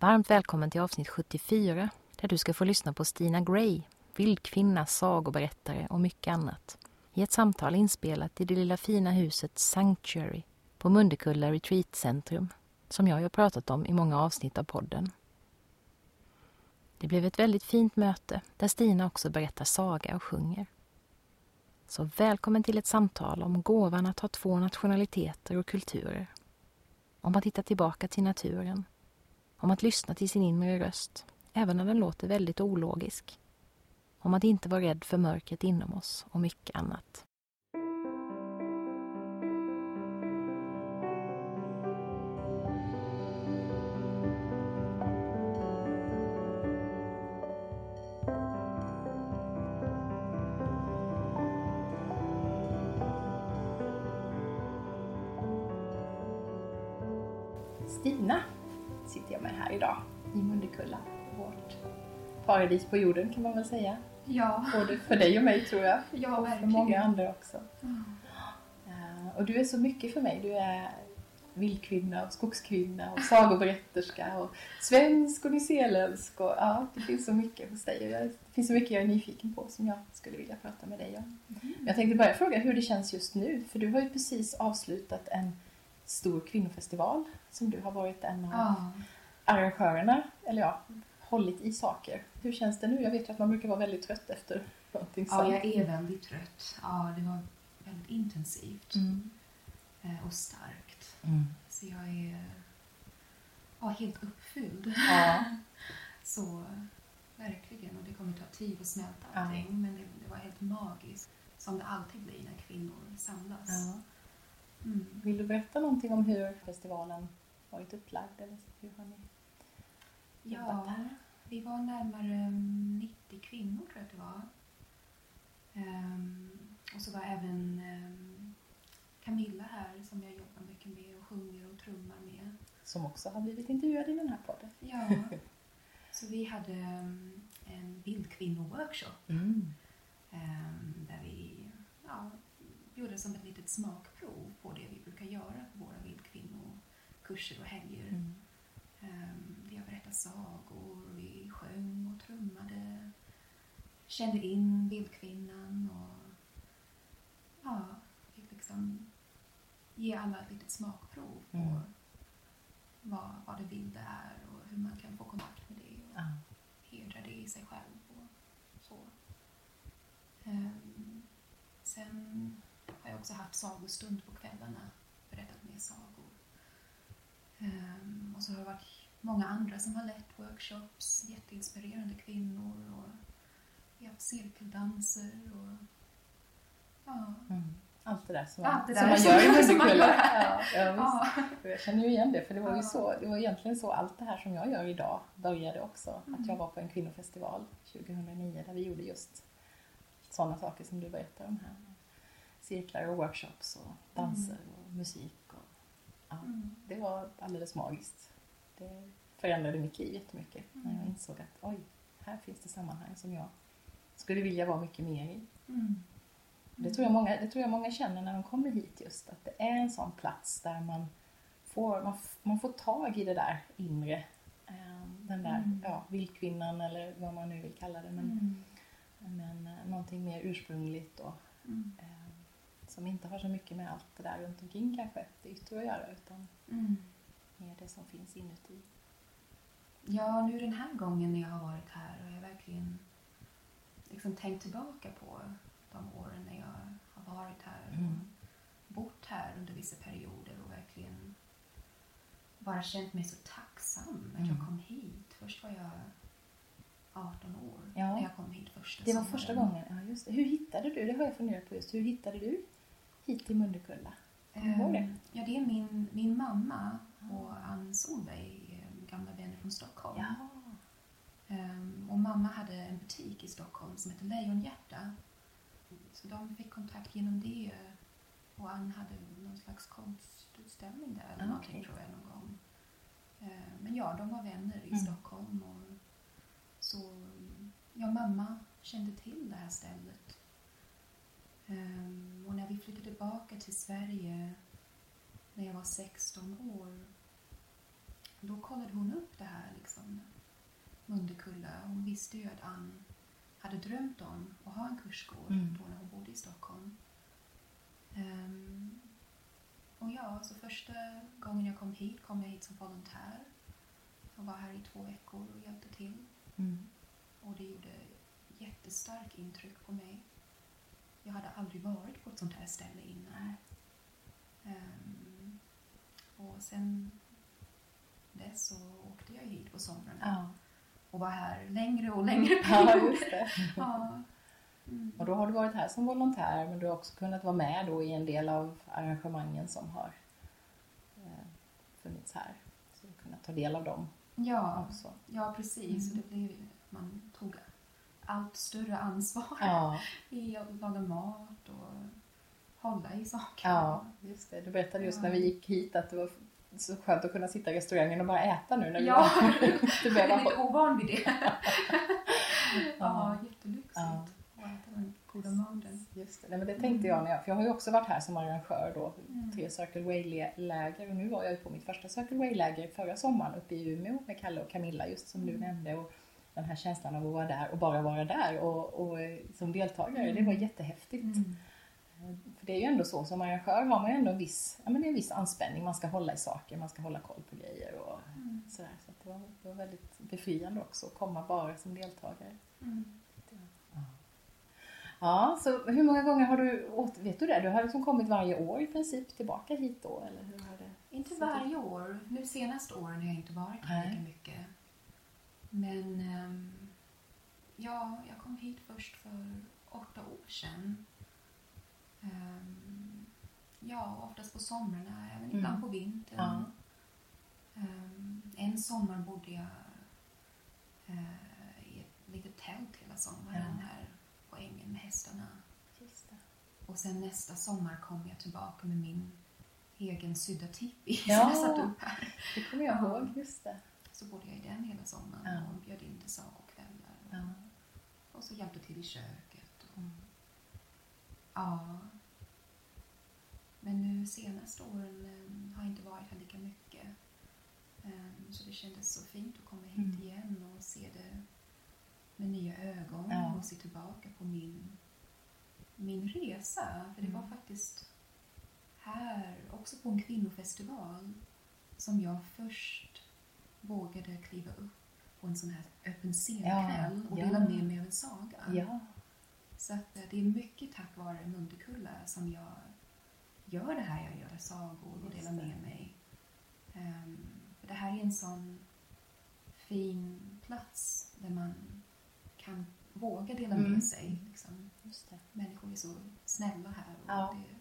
Varmt välkommen till avsnitt 74 där du ska få lyssna på Stina Gray, vildkvinna, sagoberättare och mycket annat i ett samtal inspelat i det lilla fina huset Sanctuary på Mundekulla Retreatcentrum som jag har pratat om i många avsnitt av podden. Det blev ett väldigt fint möte där Stina också berättar saga och sjunger. Så välkommen till ett samtal om gåvan att ha två nationaliteter och kulturer. Om att hitta tillbaka till naturen. Om att lyssna till sin inre röst, även när den låter väldigt ologisk. Om att inte vara rädd för mörkret inom oss och mycket annat. Paradis på jorden kan man väl säga. Ja, Både för dig och mig tror jag. ja och för verkligen. många andra också. Mm. Och du är så mycket för mig. Du är vildkvinna och skogskvinna och sagoberätterska och svensk och nyzeeländsk. Och, ja, det finns så mycket hos dig och det finns så mycket jag är nyfiken på som jag skulle vilja prata med dig om. Men Jag tänkte börja fråga hur det känns just nu. För du har ju precis avslutat en stor kvinnofestival som du har varit en av Ja. arrangörerna, eller ja, hållit i saker. Hur känns det nu? Jag vet ju att man brukar vara väldigt trött efter någonting ja, sånt. jag är väldigt trött. Ja, det var väldigt intensivt Mm. eh, och starkt. Mm. Så jag är ja, helt uppfylld. Ja. Så verkligen, och det kommer ta tid att smälta Ja. allting. Men det, det var helt magiskt. Som det alltid blir när kvinnor samlas. ja. Mm. Vill du berätta någonting om hur festivalen varit upplagd? Eller hur har ni jobbat Ja, här? vi var närmare mm, 90 kvinnor tror jag att det var. Ehm, och så var även ehm, Camilla här som jag jobbar mycket med och sjunger och trummar med. Som också har blivit intervjuad i den här podden. Ja. så vi hade ehm, en bildkvinnoworkshop Mm. där vi ja, gjorde som ett litet smakprov på det vi brukar göra på våra bildkvinnokurser och helger. Mm. Um, berättade sagor, vi sjöng och trummade. Kände in bildkvinnan och ja, fick liksom ge alla ett litet smakprov på Mm. vad, vad det vilda är och hur man kan få kontakt med det och Ja. hedra det i sig själv och så. Ehm, sen har jag också haft sagostund på kvällarna, berättat mer sagor. Ehm, och så har det varit många andra som har lett workshops, jätteinspirerande kvinnor och vi har haft cirkeldanser och ja. Mm. Allt det där som, Allt det som där man som- gör i man gör. Ja, ja, ja. Jag känner ju igen det, för det var ju Ja. så, det var egentligen så allt det här som jag gör idag började också. Mm. Att jag var på en kvinnofestival 2009 där vi gjorde just sådana saker som du berättar om här. Cirklar och workshops och danser och musik. Och, ja, Mm. det var alldeles magiskt. Det förändrade mitt liv jättemycket när jag Mm. insåg att oj, här finns det sammanhang som jag skulle vilja vara mycket mer i. Mm. Det tror, jag många, det tror jag många känner när de kommer hit just, att det är en sån plats där man får, man, man får tag i det där inre. eh, Den där Mm. ja, vildkvinnan eller vad man nu vill kalla det. Men, Mm. men eh, någonting mer ursprungligt och Mm. eh, som inte har så mycket med allt det där runt omkring kanske, det yttre att göra, utan Mer det som finns inuti. Ja, nu den här gången när jag har varit här har jag verkligen liksom tänkt tillbaka på de åren när jag har varit här och Mm. bott här under vissa perioder och verkligen bara känt mig så tacksam jag Mm. kom hit. Först var jag 18 år Ja. när jag kom hit första Det var sommaren. första gången, ja just det. Hur hittade du, det har jag funderat på just, hur hittade du hit till Mundekulla? Ihåg det? Ehm, Ja, det är min, min mamma och Ann Solveig, eh, gamla vänner från Stockholm. Ja. Ehm, och mamma hade en butik i Stockholm som hette Lejonhjärta. Så de fick kontakt genom det. Och Ann hade någon slags konstutställning där eller Ah, någonting tror jag någon gång. Ehm, men ja, de var vänner i Mm. Stockholm. Och så ja, mamma kände till det här stället. Ehm, och när vi flyttade tillbaka till Sverige när jag var 16 år då kollade hon upp det här liksom, Mundekulla. Hon visste ju att Ann hade drömt om att ha en kursgård Mm. då när hon bodde i Stockholm. Ehm, och ja, så första gången jag kom hit kom jag hit som volontär. Jag var här i två veckor och hjälpte till. Mm. Och det gjorde jättestarkt intryck på mig. Jag hade aldrig varit på ett sånt här ställe innan. Ehm, och sen dess så åkte jag hit på somrarna Ja. och var här längre och längre ja, perioder. det. Ja. Mm. Och då har du varit här som volontär men du har också kunnat vara med då i en del av arrangemangen som har eh, funnits här. Så du har kunnat ta del av dem Ja, också. ja, precis. Mm. Det blev, man tog allt större ansvar Ja, i att laga mat och hålla i saker. ja, just det. Du berättade just Ja. när vi gick hit att det var så skönt att kunna sitta i restaurangen och bara äta nu när vi Ja. Jag är lite ovan vid det. ja, Ja. jättelyxigt Ja. goda maten. Just det. Nej, men det tänkte jag när jag, för jag har ju också varit här som arrangör då, Mm. tre Circle Way-läger och nu var jag ju på mitt första Circle Way-läger förra sommaren uppe i Umeå med Kalle och Camilla just som du Mm. nämnde och den här känslan av att vara där och bara vara där och, och eh, som deltagare, Mm. det var jättehäftigt. Eh, För det är ju ändå så, som arrangör har man ju ändå en viss, ja, men det är en viss anspänning, man ska hålla i saker, man ska hålla koll på grejer och Mm. sådär. Så det, var, det var väldigt befriande också att komma bara som deltagare. Mm. Ja, så hur många gånger har du åt, vet du det? Du har liksom kommit varje år i princip tillbaka hit då, eller hur har det? Inte varje år. Nu senaste åren har jag inte varit här lika mycket. Men ehm, ja, jag kom hit först för åtta år sedan. Ehm, ja, oftast på somrarna, även Mm. ibland på vintern. Ja. Ehm, en sommar bodde jag eh, i ett litet tält hela sommaren Ja. här på ängen med hästarna. Och sen nästa sommar kom jag tillbaka med min egen sydda tipi Ja. som jag satte upp här. Det kommer jag Ja. ihåg, just det. Så bodde jag i den hela sommaren Ja. och bjöd in till sagokvällar. Ja. Och så hjälpte till i köket. Och, Mm. ja. Men nu senaste åren eh, har jag inte varit här lika mycket. Ehm, så det kändes så fint att komma hit Mm. igen och se det med nya ögon Ja. och se tillbaka på min, min resa. För det var Mm. faktiskt här, också på en kvinnofestival, som jag först vågade kliva upp på en sån här öppen scenkväll och ja. dela med mig av en saga. Ja, Så att eh, det är mycket tack vare Mundekulla som jag gör det här. Jag gör sagor och delar med mig. Ehm, för det här är en sån fin plats där man kan våga dela Mm. med sig. Liksom. Människor är så snälla här. Och Ja. det,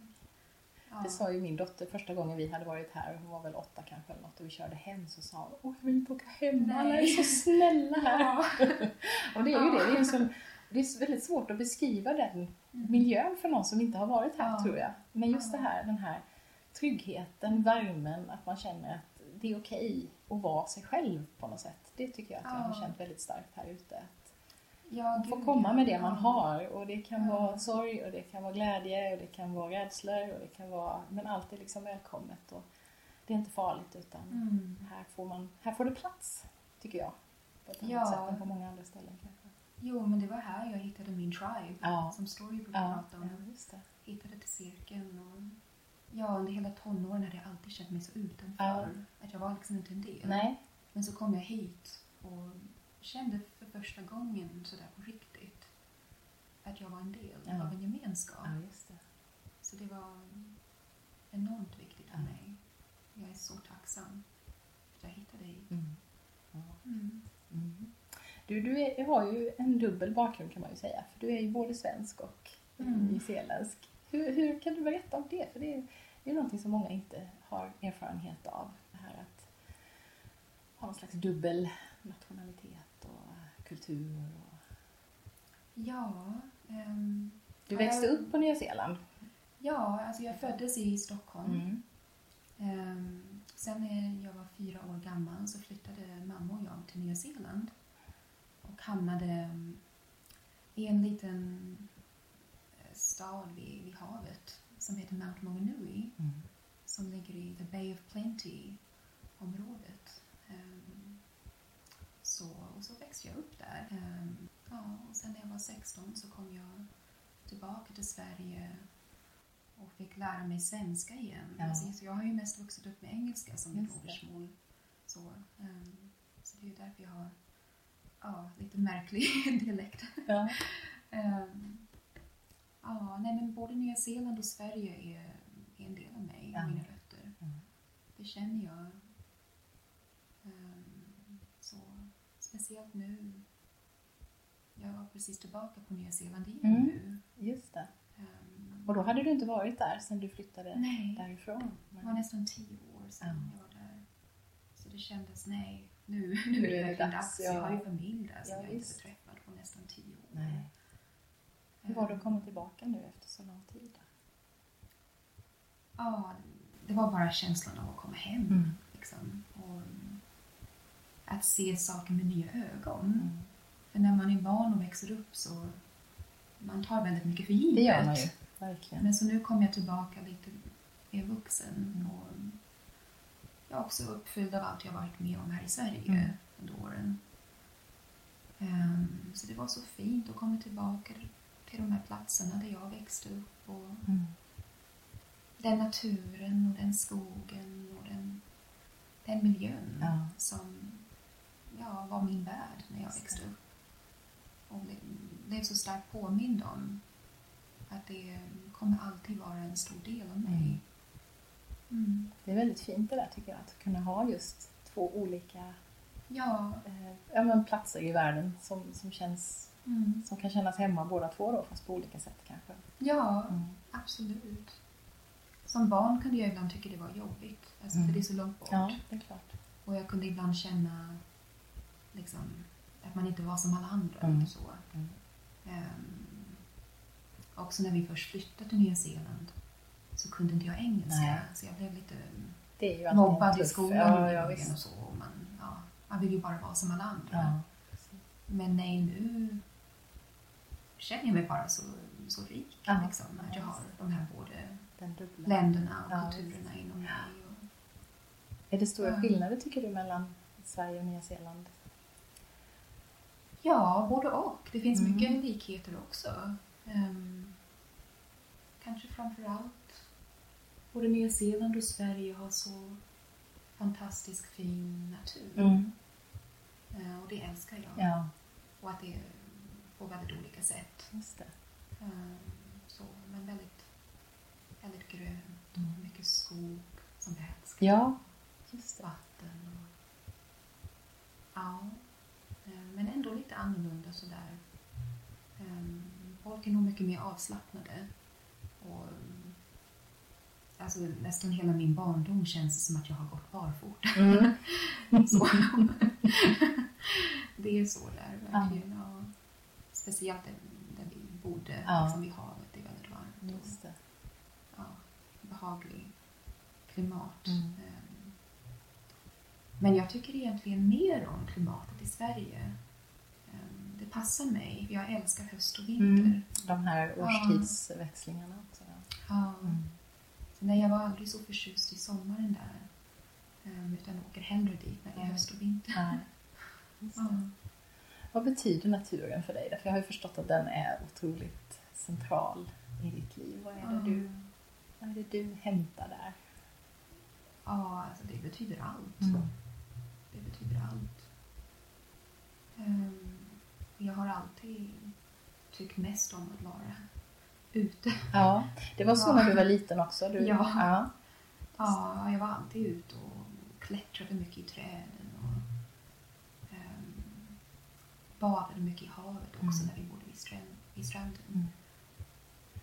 ja. Det sa ju min dotter första gången vi hade varit här, hon var väl åtta kanske eller något, och vi körde hem så sa hon Åh, jag vill inte åka hem, alla är så snälla här. Ja. Och det är ju det, det är, sån, det är väldigt svårt att beskriva den Mm. miljön för någon som inte har varit här Ja. tror jag. Men just det här, den här tryggheten, värmen, att man känner att det är okej att vara sig själv på något sätt. Det tycker jag att jag har känt väldigt starkt här ute. Ja, gud, komma ja. med det man har och det kan Ja. vara sorg och det kan vara glädje och det kan vara rädslor och det kan vara, men allt är liksom välkommet och det är inte farligt utan Mm. här, får man, här får det plats, tycker jag. På ett annat Ja. sätt än på många andra ställen kanske. Jo, men det var här jag hittade min tribe, Ja. som Story brukar Ja, prata om. ja just det. hittade till cirkeln. Och, ja, under hela tonåren hade jag alltid känt mig så utanför. Ja. Att jag var liksom inte en del. Nej, Men så kom jag hit och kände för första gången sådär på riktigt att jag var en del Ja. av en gemenskap. ja det. Så det var enormt viktigt för Ja. mig. Jag är så tacksam att jag hittade hit. Mm. Mm. Mm. Du, du är, har ju en dubbel bakgrund kan man ju säga. För du är ju både svensk och Mm. nyzeeländsk. Hur, hur kan du berätta om det? För det är, det är någonting som många inte har erfarenhet av. Det här att har någon slags dubbel nationalitet kultur. Och... Ja. ehm, Du växte jag- upp på Nya Zeeland. ja, alltså jag föddes i Stockholm. Mm. Ehm, sen när jag var fyra år gammal så flyttade mamma och jag till Nya Zeeland och hamnade mm, i en liten eh, stad vid, vid havet som heter Mount Maunganui Mm. som ligger i The Bay of Plenty-området. Så, och så växte jag upp där. Ehm, ja, och sen när jag var 16 så kom jag tillbaka till Sverige och fick lära mig svenska igen. Ja. Alltså, så jag har ju mest vuxit upp med engelska som mitt modersmål. Så, ehm, så det är ju därför jag har ja, lite märklig dialekt. Ja. Ehm, ja, nej, men både Nya Zeeland och Sverige är, är en del av mig, Ja. mina rötter. Mm. Det känner jag. Ehm, så, speciellt nu. Jag var precis tillbaka på Nya Zeeland igen Mm. nu. Just det. Ehm, Och då hade du inte varit där sedan du flyttade Nej, därifrån? det var nästan tio år sedan Ja. jag var där. Så det kändes, nej, nu, nu är det verkligen dags, dags. ja. Jag har ju familj där som Ja, jag inte träffat på nästan tio år. Nej. Hur var det att komma tillbaka nu efter så lång tid? Ja, det var bara känslan av att komma hem. Mm. Liksom. Att se saker med nya ögon. Mm. För när man är barn och växer upp så man tar väldigt mycket för givet. Det gör man ju, verkligen. Men så nu kom jag tillbaka lite mer vuxen. Mm. Och jag är också uppfylld av allt jag varit med om här i Sverige Mm. under åren. Ehm, så det var så fint att komma tillbaka till de här platserna där jag växte upp. Och Mm. den naturen och den skogen och den, den miljön Ja. som ja, var min värld när jag växte det. upp. Och blev, så starkt påmind om att det kommer alltid vara en stor del av mig. Mm. Mm. Det är väldigt fint det där tycker jag, att kunna ha just två olika Ja, eh, ja, men platser i världen som, som, känns, mm. som kan kännas hemma båda två då, fast på olika sätt kanske. ja Mm. absolut. Som barn kunde jag ibland tycka det var jobbigt, alltså, Mm. för det är så långt bort. Ja, det är klart. Och jag kunde ibland känna liksom, att man inte var som alla andra. Mm. Lite så. Mm. Ehm, också när vi först flyttade till Nya Zeeland så kunde inte jag engelska. Nej. Så jag blev lite Det alltid en mobbad i skolan Ja, ja, och så. Och man, ja, man vill ju bara vara som alla andra. Ja. Men nej, nu känner jag mig bara så, så rik. Ja. Liksom, att jag har de här både länderna och Ja, kulturerna inom mig. Och, Är det stora skillnader tycker du mellan Sverige och Nya Zeeland? Ja, både och. Det finns Mm. mycket likheter också. Um, kanske framför allt både Nya Zeeland och Sverige har så fantastisk fin natur. Eh, och det älskar jag. Ja, Och att det är på väldigt olika sätt. just det. Um, så, men väldigt, väldigt grönt Mm. och mycket skog som jag älskar. Ja, just det. Vatten och... Ja. Eh, Men ändå lite annorlunda sådär. Ehm, Folk är nog mycket mer avslappnade. Och, alltså, nästan hela min barndom känns det som att jag har gått barfota. Mm. Det är så där, verkligen. Ja. Speciellt där, vi bodde, Ja. liksom vid havet. Det är väldigt varmt. Och, Just det. ja, behaglig klimat. Mm. Men jag tycker egentligen mer om klimatet i Sverige. Ehm, Det passar mig. Jag älskar höst och vinter. Mm. De här årstidsväxlingarna också. ja. Ja. Mm. Nej, jag var aldrig så förtjust i sommaren där. Ehm, Utan åker hellre dit när det är Ja. höst och vinter. Det. Ja. Vad betyder naturen för dig? Därför jag har ju förstått att den är otroligt central i ditt liv. Vad är det, du, vad är det du hämtar där? Ja, alltså det betyder allt. Mm. Det betyder allt. Ehm, Jag har alltid tyckt mest om att vara ute. Ja, det var så Ja. när du var liten också? Du, Ja. ja. Ja, jag var alltid ute och klättrade mycket i träden och ehm, badade mycket i havet också Mm. när vi bodde vid, stränd, vid stranden. Mm.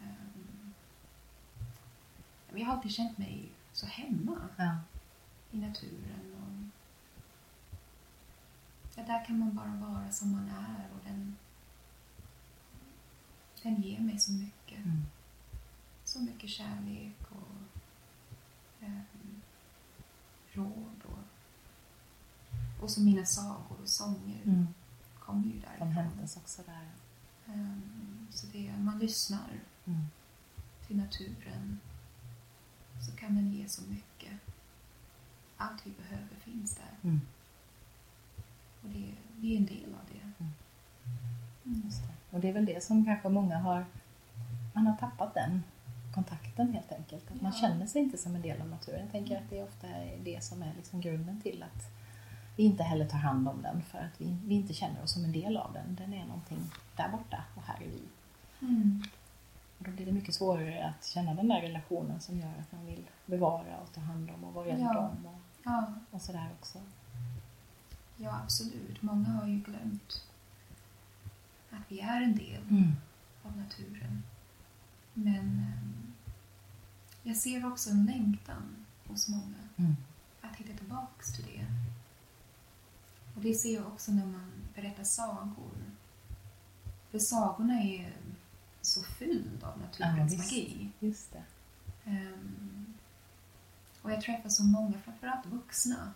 Ehm, jag har alltid känt mig så hemma Ja. i naturen. Ja, där kan man bara vara som man är och den, den ger mig så mycket. Mm. Så mycket kärlek och eh, råd och, och så mina sagor och sånger Mm. kommer ju De därifrån. hämtas också där. Ehm, så det, man lyssnar Mm. till naturen så kan den ge så mycket. Allt vi behöver finns där Mm. Och det, vi är en del av det. Mm. Mm. Det. Och det är väl det som kanske många har, man har tappat den kontakten helt enkelt. Att man Ja. känner sig inte som en del av naturen. Jag tänker att det ofta är det som är liksom grunden till att vi inte heller tar hand om den för att vi, vi inte känner oss som en del av den. Den är någonting där borta och här är vi. Mm. Och då blir det mycket svårare att känna den där relationen som gör att man vill bevara och ta hand om och vara rädd Ja. om och, Ja, och sådär också. Ja, absolut. Många har ju glömt att vi är en del Mm. av naturen. Men ehm, jag ser också en längtan hos många Mm. att hitta tillbaks till det. Och det ser jag också när man berättar sagor. För sagorna är så fylld av naturens Ja, magi. Just det. Ehm, och jag träffar så många, framförallt vuxna,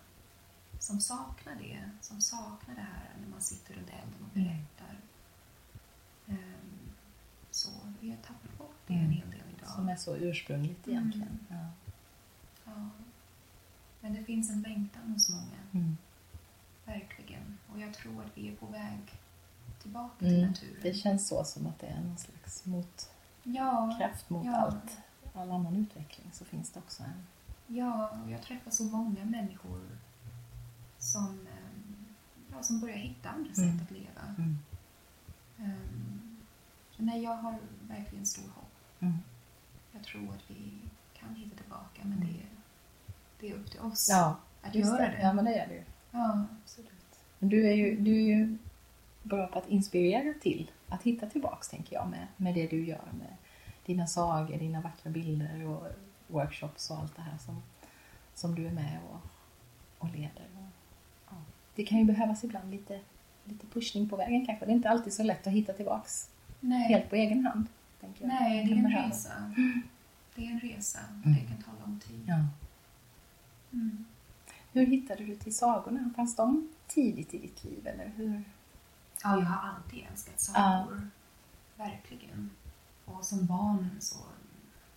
som saknar det. Som saknar det här när man sitter runt elden och Mm. berättar. Ehm, så vi har tappat bort det Mm. en hel del idag. Som är så ursprungligt Mm. egentligen. Ja. Ja. Men det finns en längtan hos många, Mm. verkligen. Och jag tror att vi är på väg tillbaka till Mm. naturen. Det känns så som att det är någon slags motkraft ja, mot ja. allt. All annan utveckling så finns det också en... Ja, och jag träffar så många människor som, ehm, ja, som börjar hitta andra Mm. sätt att leva. Mm. Så nej, jag har verkligen stor hopp. Mm. Jag tror att vi kan hitta tillbaka, men det, det är upp till oss Ja, att göra det. det. Ja, men det är det ju. Ja, Absolut. Men du är ju, du är ju bra på att inspirera till att hitta tillbaks, tänker jag, med, med det du gör med dina sagor, dina vackra bilder och workshops och allt det här som, som du är med och, och leder. Ja. Det kan ju behövas ibland lite, lite pushning på vägen kanske. Det är inte alltid så lätt att hitta tillbaks nej, helt på egen hand. Tänker jag. nej, det är en behöva. resa. Det är en resa. Mm. Det kan ta lång tid. Ja. Mm. Hur hittade du till sagorna? Fanns de tidigt i ditt liv? Eller hur? Ja, jag har alltid älskat sagor. Verkligen. Och som barn så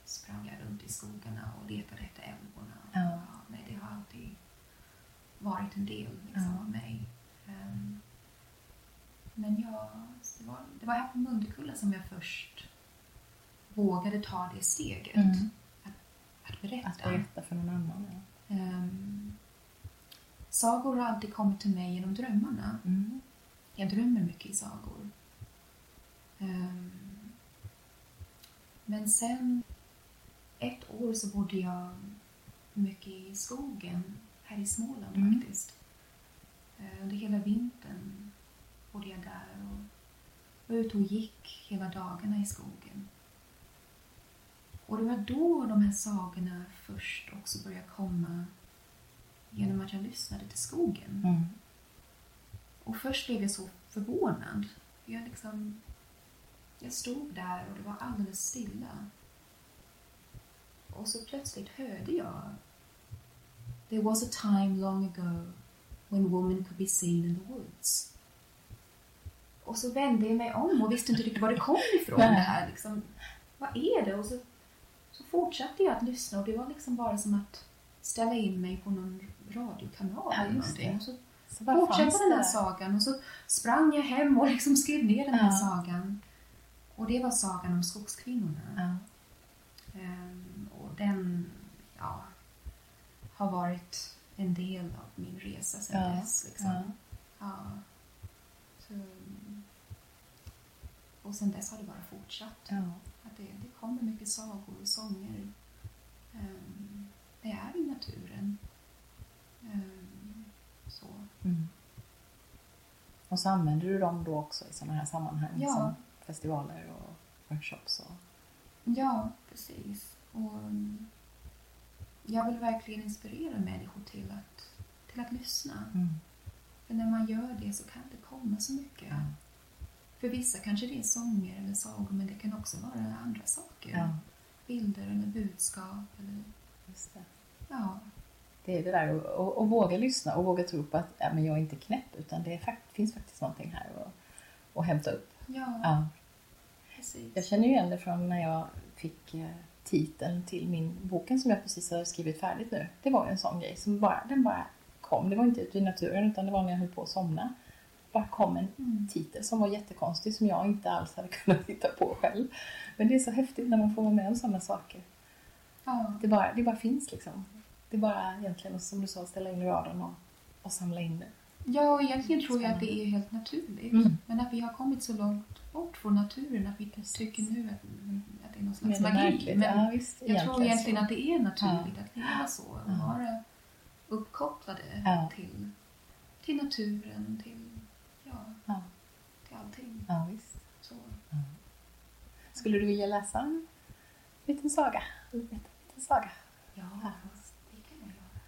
sprang jag runt i skogarna och letade efter älvorna. Ja. nej, det har alltid varit en del liksom, av mig. Ehm, men ja, det var, det var här på Mundekulla som jag först vågade ta det steget. Mm. Att, att berätta. Att berätta för någon annan? Ja. Ehm, sagor har alltid kommit till mig genom drömmarna. Mm. Jag drömmer mycket i sagor. Ehm, men sen ett år så bodde jag mycket i skogen här i Småland Mm. faktiskt. Eh, Under hela vintern bodde jag där och var ute och gick hela dagarna i skogen. Och det var då de här sagorna först också började komma genom att jag lyssnade till skogen. Mm. Och först blev jag så förvånad. Jag, liksom, jag stod där och det var alldeles stilla. Och så plötsligt hörde jag There was a time long ago when woman could be seen in the woods. Och så vände jag mig om och visste inte riktigt var det kom ifrån det här. Liksom, vad är det? Och så, så fortsatte jag att lyssna och det var liksom bara som att ställa in mig på någon radiokanal Ja, eller just någonting. Och så Så fortsätta den här sagan och så sprang jag hem och liksom skrev ner den här Ja. sagan. Och det var sagan om skogskvinnorna. Ja. Ehm, och den ja, har varit en del av min resa sedan Ja, dess. Liksom. ja. Ja. Så, och sen dess har det bara fortsatt. Ja. Att det, det kommer mycket sagor och sånger. Ehm, det är i naturen. Ehm, så. Mm. Och så använder du dem då också i sådana här sammanhang Ja. som festivaler och workshops? Och... Ja, precis. Och mm, jag vill verkligen inspirera människor till att, till att lyssna. Mm. För när man gör det så kan det komma så mycket. Ja. För vissa kanske det är sånger eller sagor men det kan också vara andra saker. Ja, Bilder eller budskap. Eller, just det. ja, Det är det där att och, och våga lyssna och våga tro på att ja, men jag är inte knäpp utan det är, finns faktiskt någonting här att, att hämta upp. ja, Ja. precis. Jag känner ju igen det från när jag fick eh, titeln till min boken som jag precis har skrivit färdigt nu. Det var en sån grej som bara, den bara kom. Det var inte ute i naturen utan det var när jag höll på att somna. bara kom en Mm. titel som var jättekonstig som jag inte alls hade kunnat hitta på själv. Men det är så häftigt när man får vara med om sådana saker. Ja, Det bara, det bara finns liksom. Det är bara egentligen som du sa, ställa in raden och, och samla in det. ja och egentligen tror jag att det är helt naturligt. Mm. Men att vi har kommit så långt bort från naturen att vi tycker nu att, att det är någon slags Men magi. Men ja, visst, jag tror egentligen så. att det är naturligt att leva så. Och Ja. vara uppkopplade Ja. till, till naturen, till, ja, Ja, till allting. ja, visst. Så. Skulle du vilja läsa en liten saga? En liten, liten saga? Ja, det kan jag göra.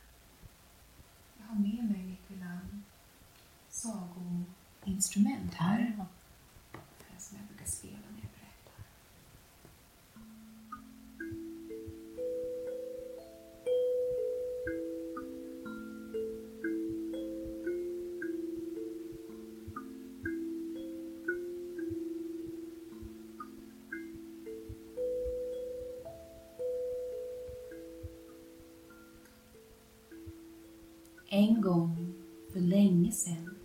Jag har med mig mitt lilla sagoinstrument här. Ja. Som jag brukar spela Sen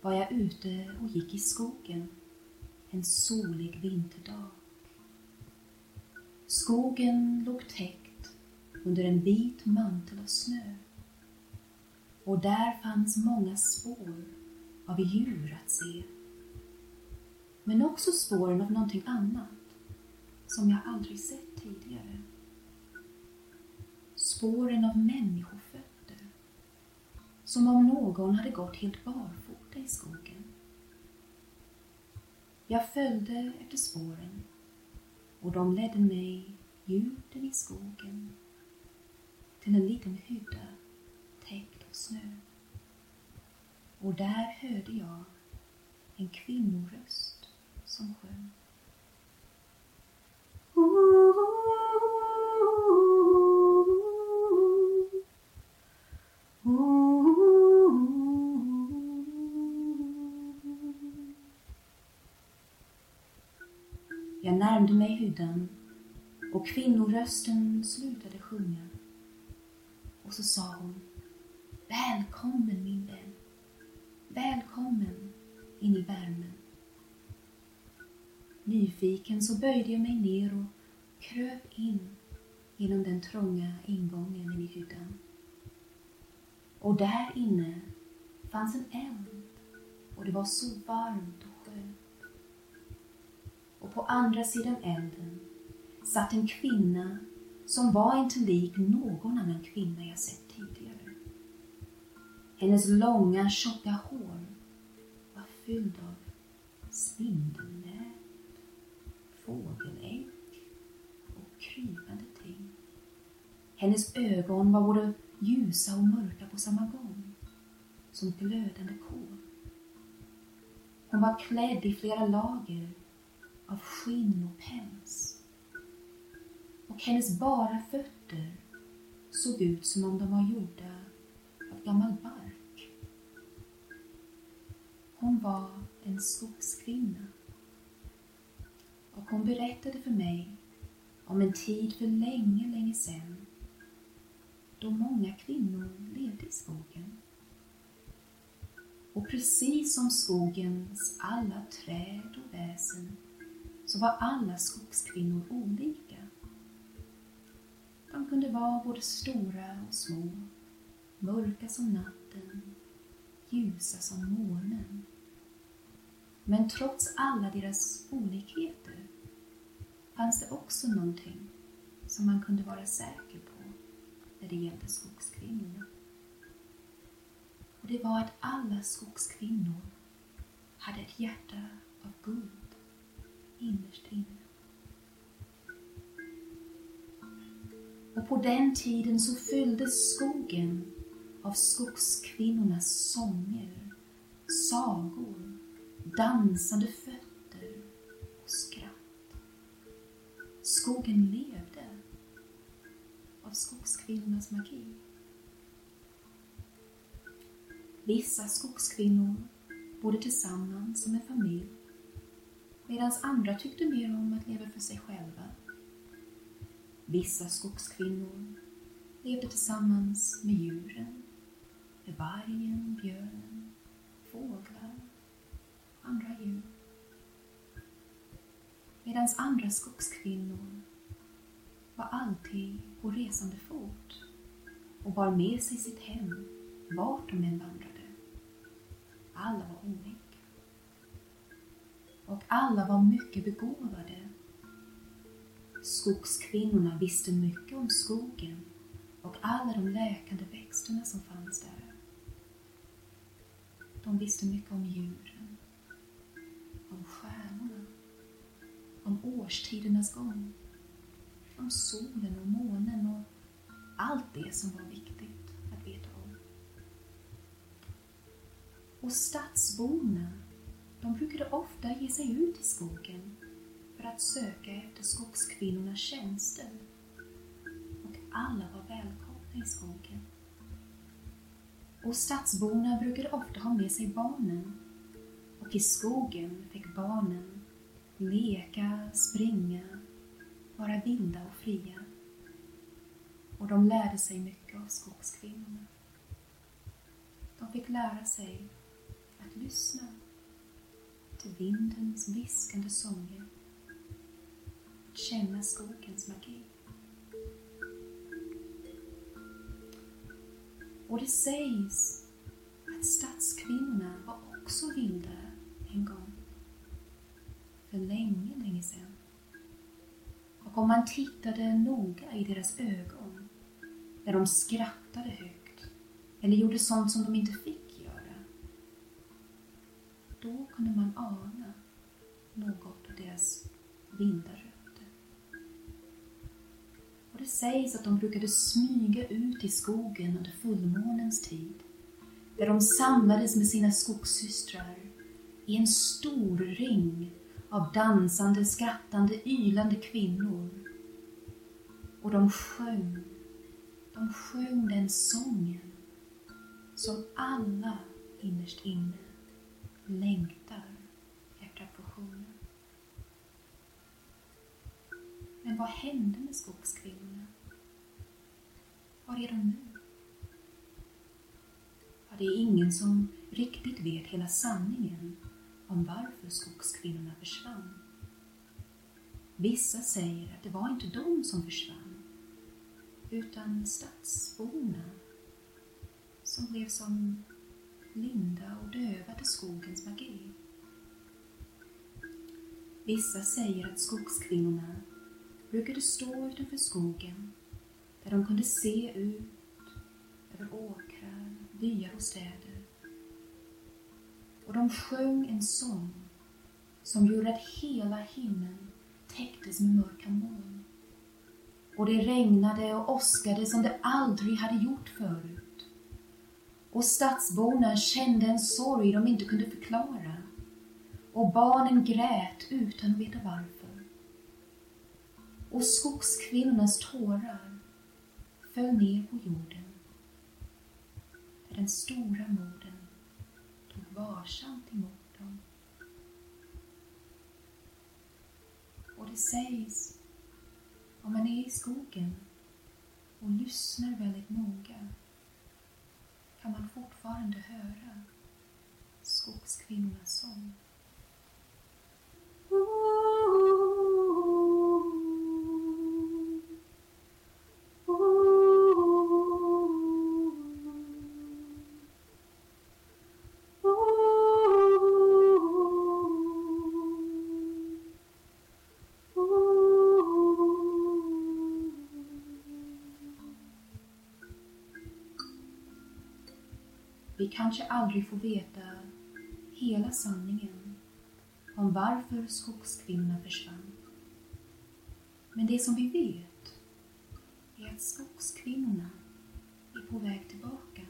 var jag ute och gick i skogen en solig vinterdag. Skogen låg täckt under en vit mantel av snö och där fanns många spår av djur att se. Men också spåren av någonting annat som jag aldrig sett tidigare. Spåren av människor som om någon hade gått helt barfota i skogen. Jag följde efter spåren och de ledde mig djupt in i skogen till en liten hydda täckt av snö. Och där hörde jag en kvinnoröst som sjöng. Närmde och kvinnorösten slutade sjunga. Och så sa hon Välkommen min vän. Välkommen in i värmen. Nyfiken så böjde jag mig ner och kröp in genom den trånga ingången in i hyddan. Och där inne fanns en eld och det var så varmt och. Och på andra sidan elden satt en kvinna som var inte lik någon annan kvinna jag sett tidigare. Hennes långa tjocka hår var fylld av spindelnät, fågelägg och krypande ting. Hennes ögon var både ljusa och mörka på samma gång, som glödande kol. Hon var klädd i flera lager av skinn och päls. Och hennes bara fötter såg ut som om de var gjorda av gammal bark. Hon var en skogskvinna. Och hon berättade för mig om en tid för länge, länge sedan då många kvinnor levde i skogen. Och precis som skogens alla träd och väsen så var alla skogskvinnor olika. De kunde vara både stora och små, mörka som natten, ljusa som månen. Men trots alla deras olikheter fanns det också någonting som man kunde vara säker på när det gällde skogskvinnorna. Och det var att alla skogskvinnor hade ett hjärta av guld innerst inne. Och på den tiden så fylldes skogen av skogskvinnornas sånger, sagor, dansande fötter och skratt. Skogen levde av skogskvinnornas magi. Vissa skogskvinnor bodde tillsammans som en familj medan andra tyckte mer om att leva för sig själva. Vissa skogskvinnor levde tillsammans med djuren, med vargen, björnen, fåglar och andra djur. Medan andra skogskvinnor var alltid på resande fot och bar med sig sitt hem vart de än vandrade. Alla var olika. Och alla var mycket begåvade. Skogskvinnorna visste mycket om skogen och alla de läkande växterna som fanns där. De visste mycket om djuren, om stjärnorna, om årstidernas gång, om solen och månen och allt det som var viktigt att veta om. Och stadsborna, de brukade ofta ge sig ut i skogen för att söka efter skogskvinnornas tjänster. Och alla var välkomna i skogen. Och stadsborna brukade ofta ha med sig barnen. Och i skogen fick barnen leka, springa, vara vilda och fria. Och de lärde sig mycket av skogskvinnorna. De fick lära sig att lyssna till vindens viskande sånger, att känna skogens magi. Och det sägs att stadskvinnorna var också vilda en gång. För länge, länge sedan. Och om man tittade noga i deras ögon när de skrattade högt eller gjorde sånt som de inte fick då kunde man ana något av deras vilda rötter. Och det sägs att de brukade smyga ut i skogen under fullmånens tid, där de samlades med sina skogssystrar i en stor ring av dansande, skrattande, ylande kvinnor. Och de sjöng, de sjöng den sången som alla innerst inne längtar efter att. Men vad hände med skogskvinnorna? Var är de nu? Ja, det är ingen som riktigt vet hela sanningen om varför skogskvinnorna försvann. Vissa säger att det var inte de som försvann, utan stadsborna som blev som blinda och döva till skogens magi. Vissa säger att skogskvinnorna brukade stå utanför skogen där de kunde se ut över åkrar, byar och städer. Och de sjöng en sång som gjorde att hela himlen täcktes med mörka moln. Och det regnade och åskade som det aldrig hade gjort förut. Och stadsborna kände en sorg de inte kunde förklara. Och barnen grät utan att veta varför. Och skogskvinnornas tårar föll ner på jorden. Där den stora modern tog varsamt emot dem. Och det sägs, om man är i skogen och lyssnar väldigt noga kan man fortfarande höra skogskvinnornas Vi kanske aldrig får veta hela sanningen om varför skogskvinnorna försvann. Men det som vi vet är att skogskvinnorna är på väg tillbaka.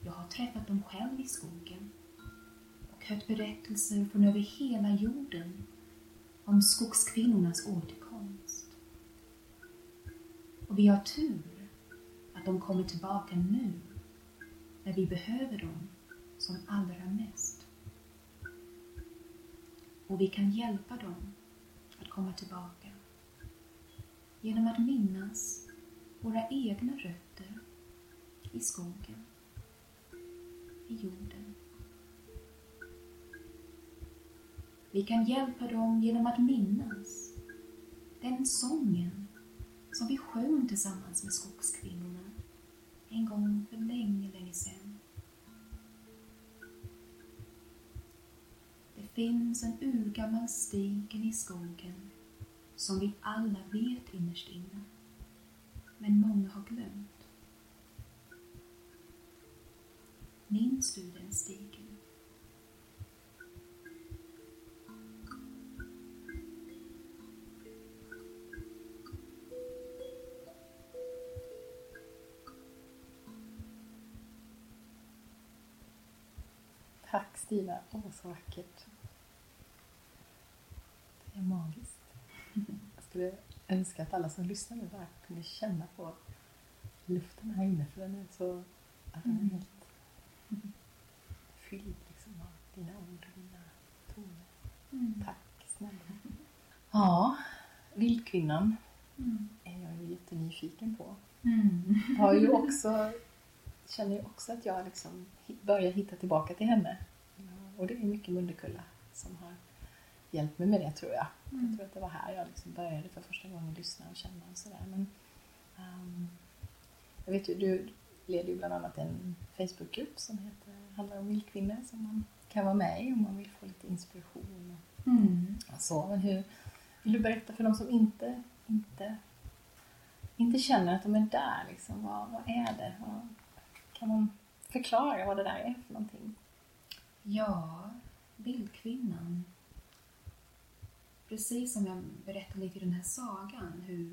Jag har träffat dem själv i skogen och hört berättelser från över hela jorden om skogskvinnornas återkomst. Och vi har tur att de kommer tillbaka nu när vi behöver dem som allra mest. Och vi kan hjälpa dem att komma tillbaka genom att minnas våra egna rötter i skogen, i jorden. Vi kan hjälpa dem genom att minnas den sången som vi sjöng tillsammans med skogskvinnorna en gång för länge, länge sedan. Finns en urgammal stig i skogen som vi alla vet innerst inne, men många har glömt. Minns du den stigen? Tack Stina, åh så vackert. Är magiskt. Jag skulle önska att alla som lyssnar nu bara kunde känna på luften här inne för den är så, att den är Mm. helt fylld liksom av dina ord och dina toner. Mm. Tack snälla. Ja, Vildkvinnan Mm. är jag ju jättenyfiken på. Mm. Jag har ju också, känner ju också att jag liksom börjar hitta tillbaka till henne. Och det är mycket Munderkulla som har hjälpt mig med det tror jag. Jag Mm. tror att det var här jag liksom började för första gången lyssna och känna och sådär. Men, ehm, jag vet ju, du leder ju bland annat en Facebookgrupp som heter, handlar om vildkvinnor som man kan vara med i om man vill få lite inspiration. Och, Mm. och så. Men hur, vill du berätta för de som inte, inte, inte känner att de är där? Liksom, vad, vad är det? Vad, kan man förklara vad det där är för någonting? Ja, bildkvinnan. Precis som jag berättade lite i den här sagan hur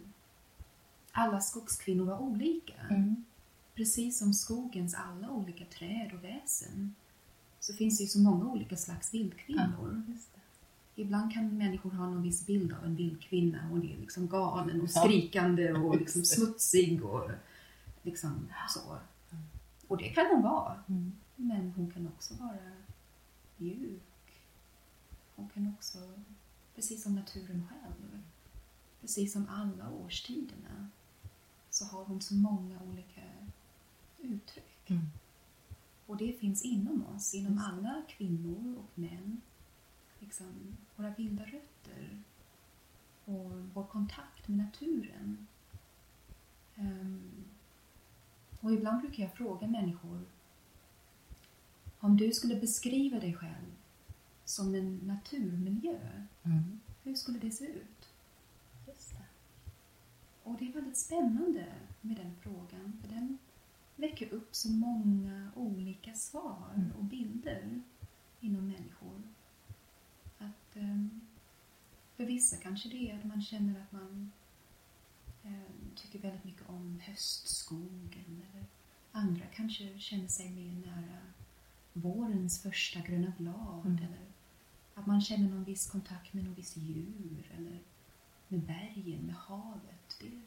alla skogskvinnor var olika. Mm. Precis som skogens alla olika träd och väsen så finns det ju så många olika slags vildkvinnor. Det. Ibland kan människor ha någon viss bild av en vildkvinna det är liksom galen och Ja. skrikande och liksom smutsig och liksom så. Och det kan hon vara. Mm. Men hon kan också vara mjuk. Hon kan också, precis som naturen själv, precis som alla årstiderna, så har hon så många olika uttryck. Mm. Och det finns inom oss, inom det. alla kvinnor och män. Liksom våra vilda rötter och vår kontakt med naturen. Ehm, och ibland brukar jag fråga människor om du skulle beskriva dig själv som en naturmiljö, Mm. hur skulle det se ut? Just det. Och det är väldigt spännande med den frågan, för den väcker upp så många olika svar Mm. och bilder inom människor. Att, ehm, för vissa kanske det är att man känner att man ehm, tycker väldigt mycket om höstskogen. Eller andra kanske känner sig mer nära vårens första gröna blad. Mm. Eller att man känner någon viss kontakt med någon viss djur. Eller med bergen, med havet. Det är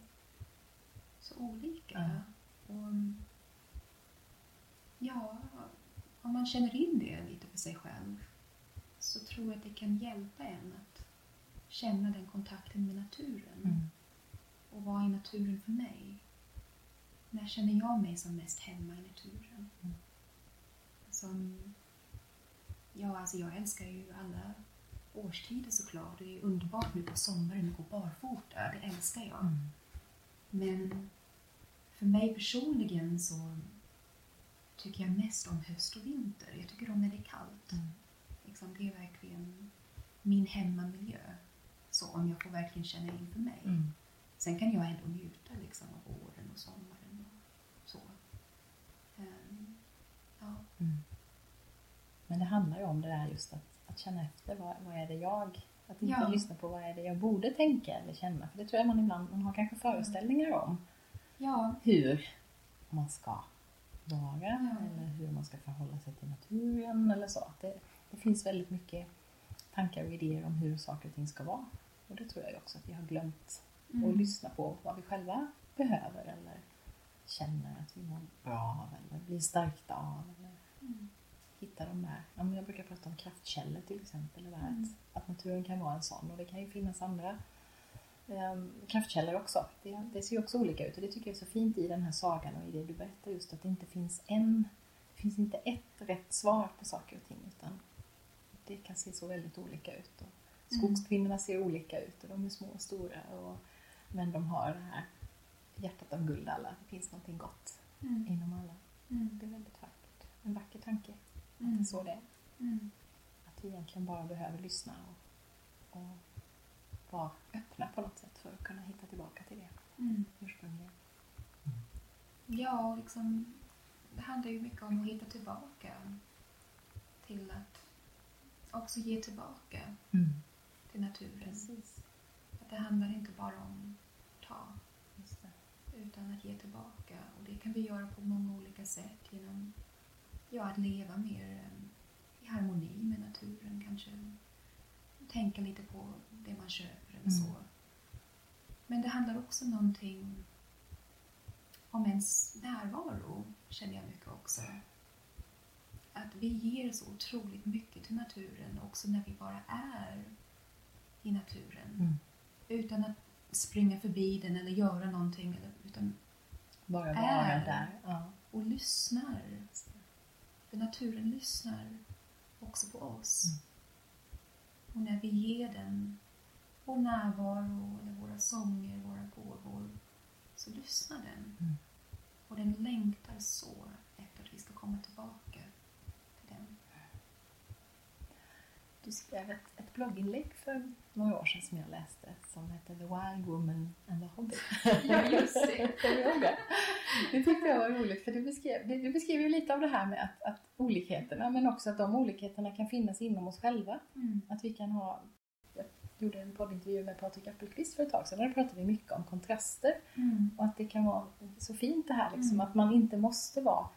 så olika. Ja. Och, ja, om man känner in det lite för sig själv så tror jag att det kan hjälpa en att känna den kontakten med naturen. Mm. Och vad är naturen för mig? När känner jag mig som mest hemma i naturen? Mm. Som, ja, alltså jag älskar ju alla årstider såklart. Det är underbart nu på sommaren att gå barfota. Det älskar jag. Mm. Men för mig personligen så tycker jag mest om höst och vinter. Jag tycker om när det är kallt. Mm. Liksom, det är verkligen min hemmamiljö. Så om jag får verkligen känna in för mig. Mm. Sen kan jag ändå njuta liksom, av våren och sommaren och så. Ehm, ja. Mm. Men det handlar ju om det där just att, att känna efter vad, vad är det jag, att inte Ja. lyssna på vad är det jag borde tänka eller känna. För det tror jag man ibland man har kanske föreställningar om ja, hur man ska vara eller hur man ska förhålla sig till naturen eller så. Det, det finns väldigt mycket tankar och idéer om hur saker och ting ska vara. Och det tror jag också att vi har glömt Mm. att lyssna på vad vi själva behöver eller känner att vi mår bra av eller blir stärkta av. Eller Mm. Hitta de där, ja, men jag brukar prata om kraftkällor till exempel. Där Mm. att, att naturen kan vara en sån och det kan ju finnas andra um, kraftkällor också. Det, det ser ju också olika ut och det tycker jag är så fint i den här sagan och i det du berättar just att det inte finns en, det finns inte ett rätt svar på saker och ting utan det kan se så väldigt olika ut. Och Mm. skogskvinnorna ser olika ut och de är små och stora och, men de har det här hjärtat av guld alla. Det finns någonting gott Mm. inom alla. Mm. Det är väldigt vackert. En vacker tanke. Mm. så det är. Mm. Att vi egentligen bara behöver lyssna och, och vara öppna på något sätt för att kunna hitta tillbaka till det Mm. ursprungliga. Ja, och liksom, det handlar ju mycket om att hitta tillbaka till att också ge tillbaka till naturen. Precis. Att det handlar inte bara om att ta, utan att ge tillbaka. Och det kan vi göra på många olika sätt genom ja, att leva mer eh, i harmoni med naturen. Kanske tänka lite på det man köper eller Mm. så. Men det handlar också någonting om ens närvaro, känner jag mycket också. Att vi ger så otroligt mycket till naturen också när vi bara är i naturen. Mm. Utan att springa förbi den eller göra någonting. Utan, Bara vara Är. där. Ja. och lyssnar. För naturen lyssnar också på oss. Mm. Och när vi ger den vår närvaro, eller våra sånger, våra gåvor, så lyssnar den. Mm. Och den längtar så efter att vi ska komma tillbaka till den. Du skrev ett, ett blogginlägg för några år sedan som jag läste som hette The Wild Woman and the Hobbit. Ja, just det. Kommer du ihåg det? Det tyckte jag var roligt för du beskrev, du beskrev ju lite av det här med att, att olikheterna men också att de olikheterna kan finnas inom oss själva. Mm. Att vi kan ha... Jag gjorde en poddintervju med Patrik Appelqvist för ett tag sedan och där pratade vi mycket om kontraster Mm. och att det kan vara så fint det här liksom Mm. att man inte måste vara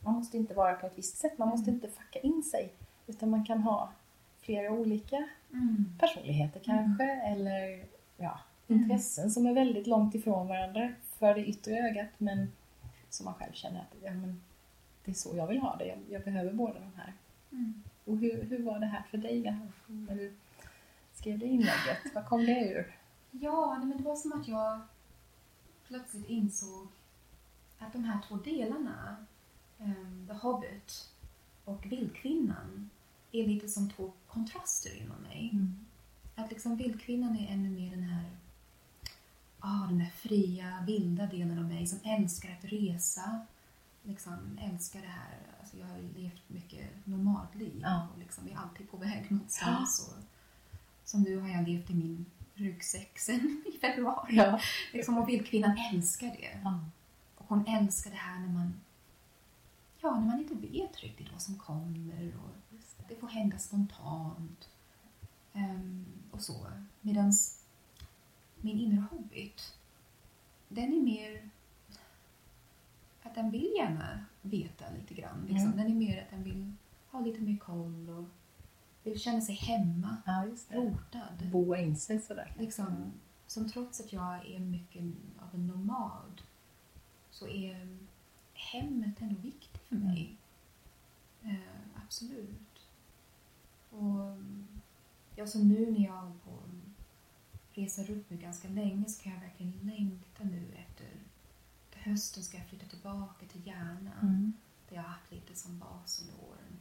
man måste inte vara på ett visst sätt, man måste Mm. inte facka in sig utan man kan ha flera olika Mm. personligheter kanske eller ja, Mm. intressen som är väldigt långt ifrån varandra för det yttre ögat men som man själv känner att ja, men, det är så jag vill ha det, jag, jag behöver båda de här. Mm. Och hur, hur var det här för dig här, när du skrev det inlägget? Vad kom det ur? Ja, men det var som att jag plötsligt insåg att de här två delarna, um, The Hobbit och Vildkvinnan, är lite som två kontraster inom mig. Att liksom Vildkvinnan är ännu mer den här ah, den där fria, vilda delen av mig som älskar att resa. Liksom älskar det här. Alltså jag har levt mycket normalt liv Ja. och liksom är alltid på väg någonstans. Och, som nu har jag levt i min ryggsäck sen i februari. Ja. Liksom, och Vildkvinnan älskar det. ja. Och hon älskar det här när man Ja, när man inte vet riktigt vad som kommer och det. får hända spontant. Ehm, och så. Medan min inre hobbit, den är mer att den vill gärna veta lite grann. Liksom. Mm. Den är mer att den vill ha lite mer koll och vill känna sig hemma, ja, rotad. Boa in sig sådär. Liksom, som trots att jag är mycket av en nomad så är hemmet ändå viktigt för mig. Eh, absolut. Och ja, så nu när jag håller på reser runt nu ganska länge så kan jag verkligen längta nu efter till hösten ska jag flytta tillbaka till Järna Mm. där jag har haft lite som bas under åren.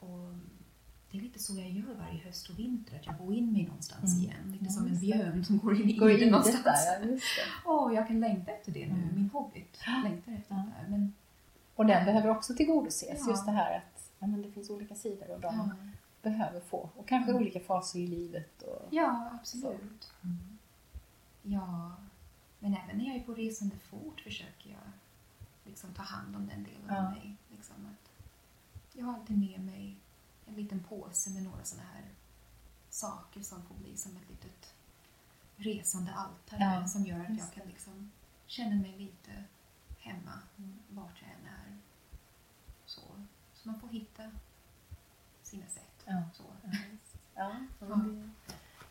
Och det är lite så jag gör varje höst och vinter, att jag går in mig någonstans Mm. igen. Lite Ja, som en björn som går in Går iden in någonstans. där, ja. Åh, jag kan längta efter det nu. Mm. Min hobbit längtar efter Ja. det där. Men, Och den behöver också tillgodoses. Ja. Just det här att ja, men det finns olika sidor och de ja. behöver få. Och kanske Mm. olika faser i livet. Och... ja, absolut. Mm. Ja, men även när jag är på resande fot försöker jag liksom ta hand om den delen Ja. av mig. Liksom att jag har alltid med mig en liten påse med några sådana här saker som får bli som ett litet resande altare Ja, som gör att jag kan liksom känna mig lite hemma, vart jag än är. Så man får hitta sina sätt. Ja. Så. Ja. Det,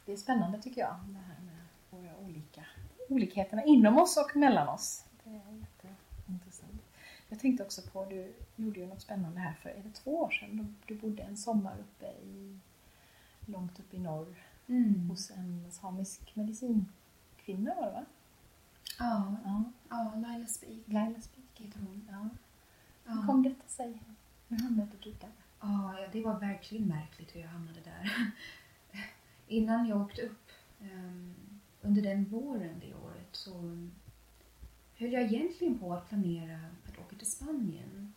det är spännande tycker jag, det här med våra olika olikheterna inom oss och mellan oss. Det är jätteintressant. Jag tänkte också på, du gjorde ju något spännande här för, är det två år sedan? Du, bodde en sommar uppe i, långt uppe i norr Mm. hos en samisk medicinkvinna var det va? Ja, Ja, ja, Laila Spik Laila Spik. heter hon. Ja. Hur kom detta sig? Hur hamnade du där? Ja, ja, det var verkligen märkligt hur jag hamnade där. Innan jag åkte upp ehm, under den våren det året så höll jag egentligen på att planera att åka till Spanien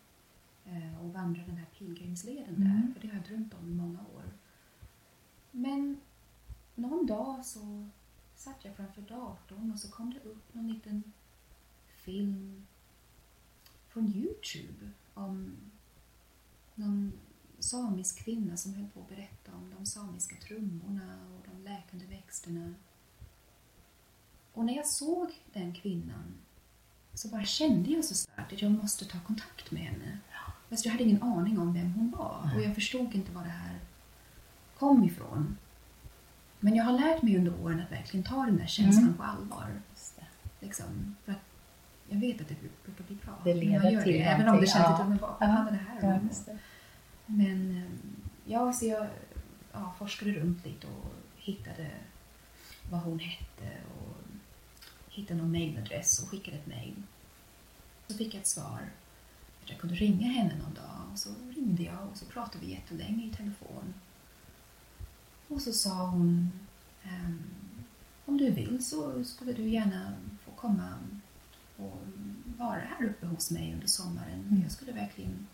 eh, och vandra den här pilgrimsleden Mm. där, för det har jag drömt om i många år. Men någon dag så satt jag framför datorn och så kom det upp någon liten film från Youtube om någon samisk kvinna som höll på att berätta om de samiska trummorna och de läkande växterna. Och när jag såg den kvinnan så bara kände jag så starkt att jag måste ta kontakt med henne. Fast jag hade ingen aning om vem hon var och jag förstod inte var det här kom ifrån. Men jag har lärt mig under åren att verkligen ta den där känslan Mm. på allvar. Liksom, för att jag vet att det brukar bli bra. Det leder jag gör till det, Även om det känns ja. lite, men vad Ja. handlar det här Ja, om? det. Men ehm, ja, så jag ja, forskade runt lite och hittade vad hon hette och hittade någon mailadress och skickade ett mail. Så fick jag ett svar att jag kunde ringa henne någon dag och så ringde jag och så pratade vi jättelänge i telefon. Och så sa hon ehm, om du vill så skulle du gärna få komma och vara här uppe hos mig under sommaren. Mm. Jag skulle verkligen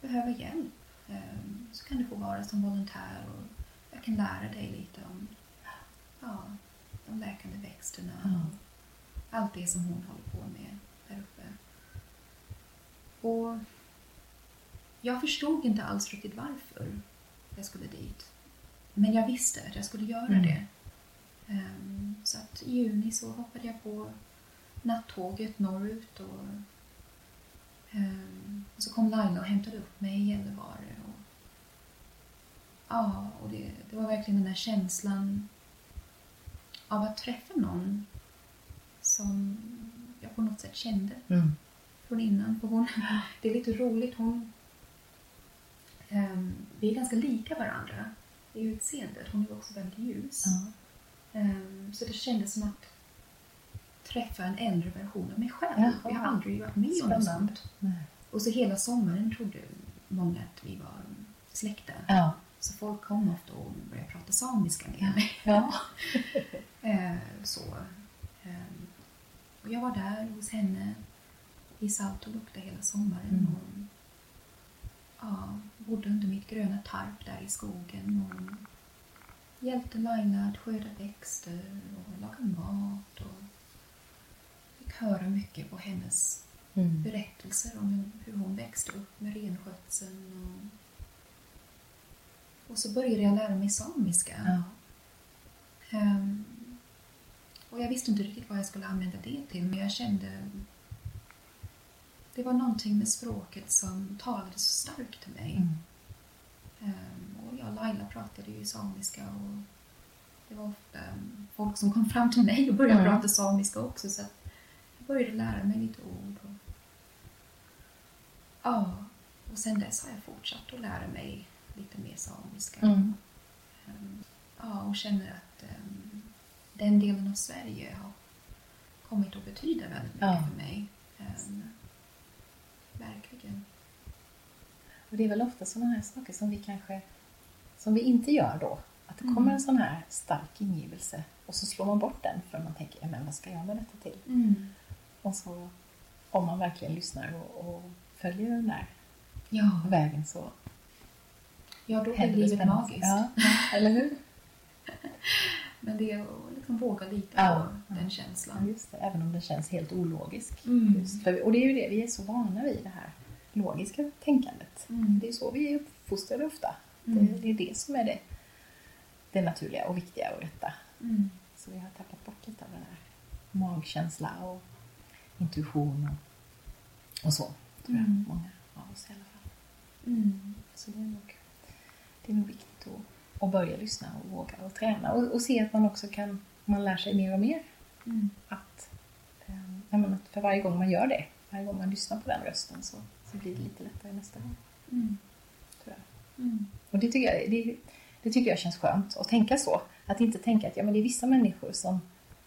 behöva hjälp. Ehm, Så kan du få vara som volontär och jag kan lära dig lite om ja, de läkande växterna Ja. och allt det som hon håller på med där uppe. Och jag förstod inte alls riktigt varför jag skulle dit. Men jag visste att jag skulle göra Mm. det. Ehm, så att i juni så hoppade jag på nattåget norrut och, och så kom Laila och hämtade upp mig i Gällivare. Och, ja, och det, det var verkligen den där känslan av att träffa någon som jag på något sätt kände Mm. från innan. För hon, det är lite roligt, hon... ehm, vi är ganska lika varandra i utseendet. Hon är också väldigt ljus. Ja. Ehm, så det kändes som att träffa en äldre version av mig själv. Jaha. Jag har aldrig varit med om något sånt. Och så hela sommaren trodde många att vi var släkta. Ja. Så folk kom ofta och började prata samiska med mig. Ja. Eh, så. Ehm, och jag var där hos henne i Saltolukta hela sommaren. Mm. Och, ja, bodde under mitt gröna tarp där i skogen. Och hjälpte Laila att skörda växter och laga mat. Och höra mycket på hennes Mm. berättelser om hur- hon växte upp med renskötseln. Och, och så började jag lära mig samiska. Ja. Ehm, och jag visste inte riktigt vad jag skulle använda det till, men jag kände... Det var någonting med språket som talade så starkt till mig. Mm. Ehm, och jag och Laila pratade ju samiska och det var ofta um, folk som kom fram till mig och började Mm. prata samiska också så att började lära mig lite ord. Och, ja, och sen dess har jag fortsatt att lära mig lite mer samiska. Mm. Ehm, Ja, och känner att ehm, den delen av Sverige har kommit att betyda väldigt mycket Ja. för mig. Ehm, verkligen. Och det är väl ofta sådana här saker som vi kanske som vi inte gör då. Att det Mm. kommer en sån här stark ingivelse och så slår man bort den för man tänker, "Ja, men vad ska jag med detta till? Och så om man verkligen lyssnar och, och följer den där Ja. vägen så ja, då blir livet magiskt. Ja, eller hur? Men det är att liksom våga lita Ja, på den känslan. just det. Även om den känns helt ologisk. Mm. För, och det är ju det, vi är så vana vid det här logiska tänkandet. Mm. Det är så vi är uppfostrade ofta. Mm. Det, det är det som är det, det naturliga och viktiga och rätta. Mm. Så vi har tappat bort lite av den här magkänsla och intuition och Och så, tror jag. Mm. Många av oss i alla fall. Mm. Så det är nog, det är nog viktigt att, att börja lyssna och våga och träna. Och, och se att man också kan, man lär sig mer och mer. Mm. Att, eh, ja, men att för varje gång man gör det, varje gång man lyssnar på den rösten så, så blir det lite lättare nästa gång. Mm. Tror jag. Mm. Och det tycker, jag, det, det tycker jag känns skönt att tänka så. Att inte tänka att ja, men det är vissa människor som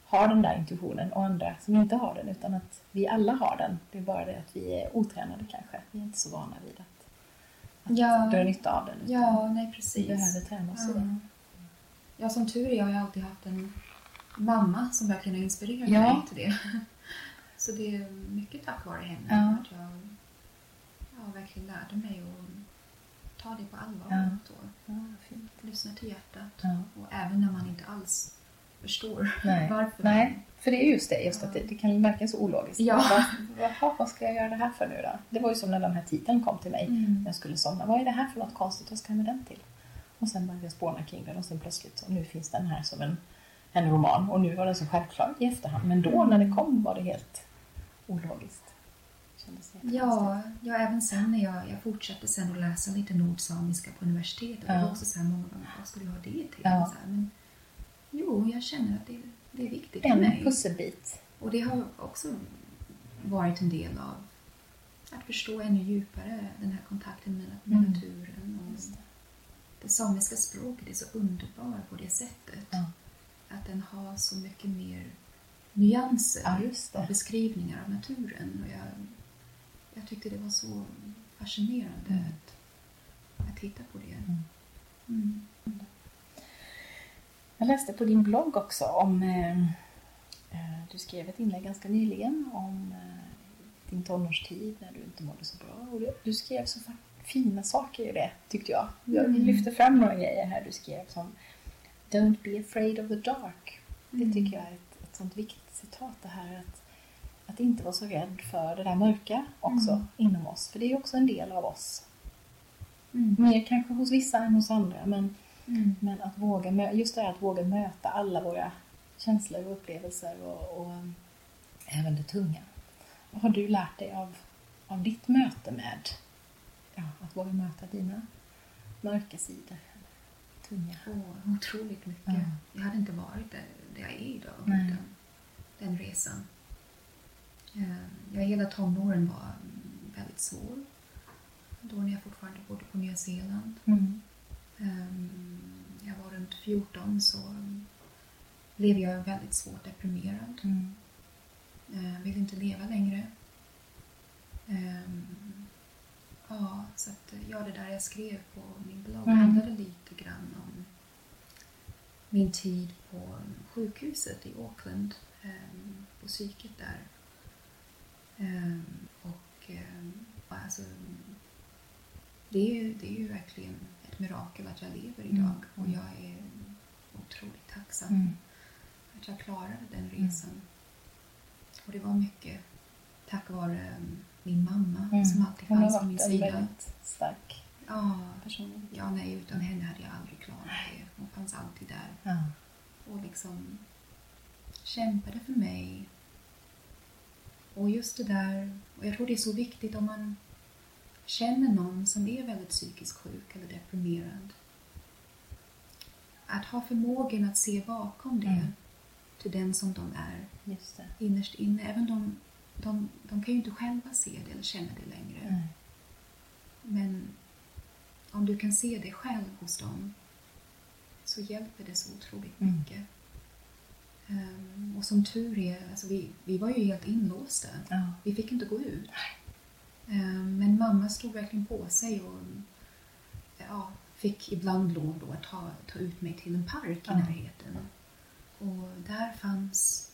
har den där intuitionen och andra som inte har den. Utan att vi alla har den. Det är bara det att vi är otränade kanske. Vi är inte så vana vid att, att Ja. dra nytta av den. Ja, nej Vi precis. behöver träna oss i det. Ja. ja, som tur är har jag alltid haft en mamma som verkligen har inspirerat Ja. mig till det. Så det är mycket tack vare henne Ja. att jag ja, verkligen lärde mig att ta det på allvar Ja. och Ja, fint. lyssna till hjärtat. Ja. Och även när man inte alls förstår Nej. varför. Nej, för det är just det, just att det, det kan verka så ologiskt. Ja. Vad, vad, vad ska jag göra det här för nu då? Det var ju som när den här titeln kom till mig. Mm. Jag skulle somna. Vad är det här för något konstigt? Vad ska jag med den till? Och sen började jag spåna kring den och sen plötsligt så nu finns den här som en, en roman. Och nu var den så självklar i efterhand. Men då när det kom var det helt ologiskt. Ja, ja, även sen när jag, jag fortsatte sen att läsa lite nordsamiska på universitetet. Det Ja. var också så här många gånger, vad skulle jag ha det till? Ja. Så här, men, jo, jag känner att det, det är viktigt för En mig. pusselbit. Och det har också varit en del av att förstå ännu djupare den här kontakten med, med Mm. naturen. Och det. det samiska språket är så underbart på det sättet. Ja. Att den har så mycket mer nyanser Ja, och beskrivningar av naturen. Och jag, jag tyckte det var så fascinerande Mm. att, att titta på det. Mm. Jag läste på din blogg också om... Eh, eh, du skrev ett inlägg ganska nyligen om eh, din tonårstid när du inte mådde så bra. Och du, skrev så fina saker i det, tyckte jag. Jag Mm. lyfte fram några grejer här du skrev som Don't be afraid of the dark. Det Mm. tycker jag är ett, ett sånt viktigt citat det här att, att inte vara så rädd för det där mörka också Mm. inom oss. För det är ju också en del av oss. Mm. Mer kanske hos vissa än hos andra men Mm. men att våga, just det här att våga möta alla våra känslor och upplevelser och, och um, även det tunga. Vad har du lärt dig av, av ditt möte med ja, att våga möta dina mörka sidor? Tunga. Åh, otroligt mycket. Ja. Jag hade inte varit där, där jag är idag Nej. utan den resan. Eh, Jag hela tonåren var mm, väldigt svår. Då när jag fortfarande bodde på Nya Zeeland. Mm. Ehm, Jag var runt 14 så blev jag väldigt svårt deprimerad. Mm. Jag ville inte leva längre. Ehm, Ja, så att ja, det där jag skrev på min blogg Mm. handlade lite grann om min tid på sjukhuset i Auckland, ehm, på psyket där. Ehm, Och ehm, alltså, det är, ju, det är ju verkligen ett mirakel att jag lever Mm. idag och jag är otroligt tacksam Mm. att jag klarade den resan. Och det var mycket tack vare um, min mamma Mm. som alltid Hon har fanns på min varit en sida. väldigt stark Ja, person. ja, nej, utan henne hade jag aldrig klarat det. Hon fanns alltid där Ja. och liksom kämpade för mig. Och just det där, och jag tror det är så viktigt om man känner någon som är väldigt psykiskt sjuk eller deprimerad. Att ha förmågan att se bakom det Mm. till den som de är innerst inne. Även de, de, de kan ju inte själva se det eller känna det längre. Nej. Men om du kan se det själv hos dem så hjälper det så otroligt Mm. mycket. Ehm, och som tur är, alltså vi, vi var ju helt inlåsta. Ja. Vi fick inte gå ut. Ehm, men mamma stod verkligen på sig och ja, fick ibland lov då att ta, ta ut mig till en park i närheten. Och där fanns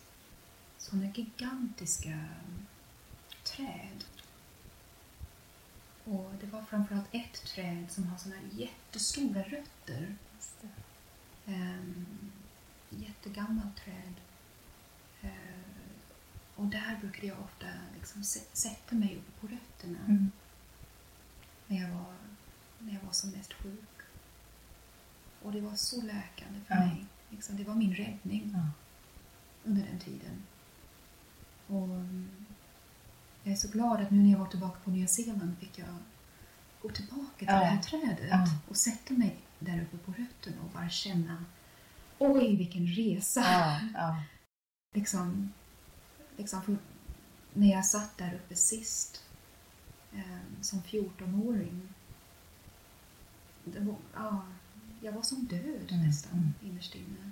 sådana gigantiska träd. Och det var framförallt ett träd som har sådana jättestora rötter. Just det. Um, jättegammalt träd. Eh, och där brukade jag ofta liksom sä- sätta mig uppe på rötterna Mm. när, jag var, när jag var som mest sjuk. Och det var så läkande för Ja. mig. Liksom, det var min räddning Ja. under den tiden. Och mm, jag är så glad att nu när jag var tillbaka på Nya Zeeland fick jag gå tillbaka till Ja. det här trädet och sätta mig där uppe på rötterna och bara känna oj vilken resa. Liksom, liksom när jag satt där uppe sist eh, som 14-åring. Det var, ja, jag var som död Mm, nästan mm. innerst inne.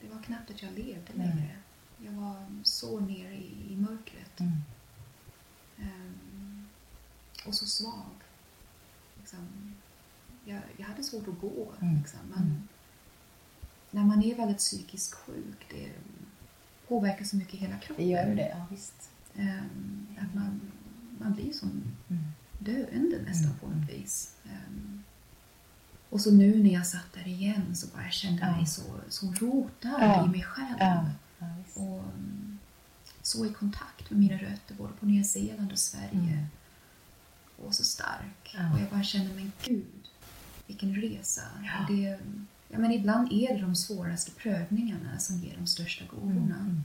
Det var knappt att jag levde Nej. längre. Jag var så nere i, i mörkret. Mm. Ehm, och så svag. Liksom, jag, jag hade svårt att gå. Mm. Liksom. Man, Mm. När man är väldigt psykiskt sjuk, det påverkar så mycket hela kroppen. Det gör det, ja visst. Ehm, att man, man blir som Mm. döende nästan Mm. på något vis. Ehm, och så nu när jag satt där igen så bara kände jag Ja. mig så, så rotad Ja. i mig själv. Ja. Och mm, så i kontakt med mina rötter både på Nya Zeeland och Sverige. Mm. Och så stark. Och jag bara kände, men gud, vilken resa. Det, ja, men ibland är det de svåraste prövningarna som ger de största gåvorna. Mm.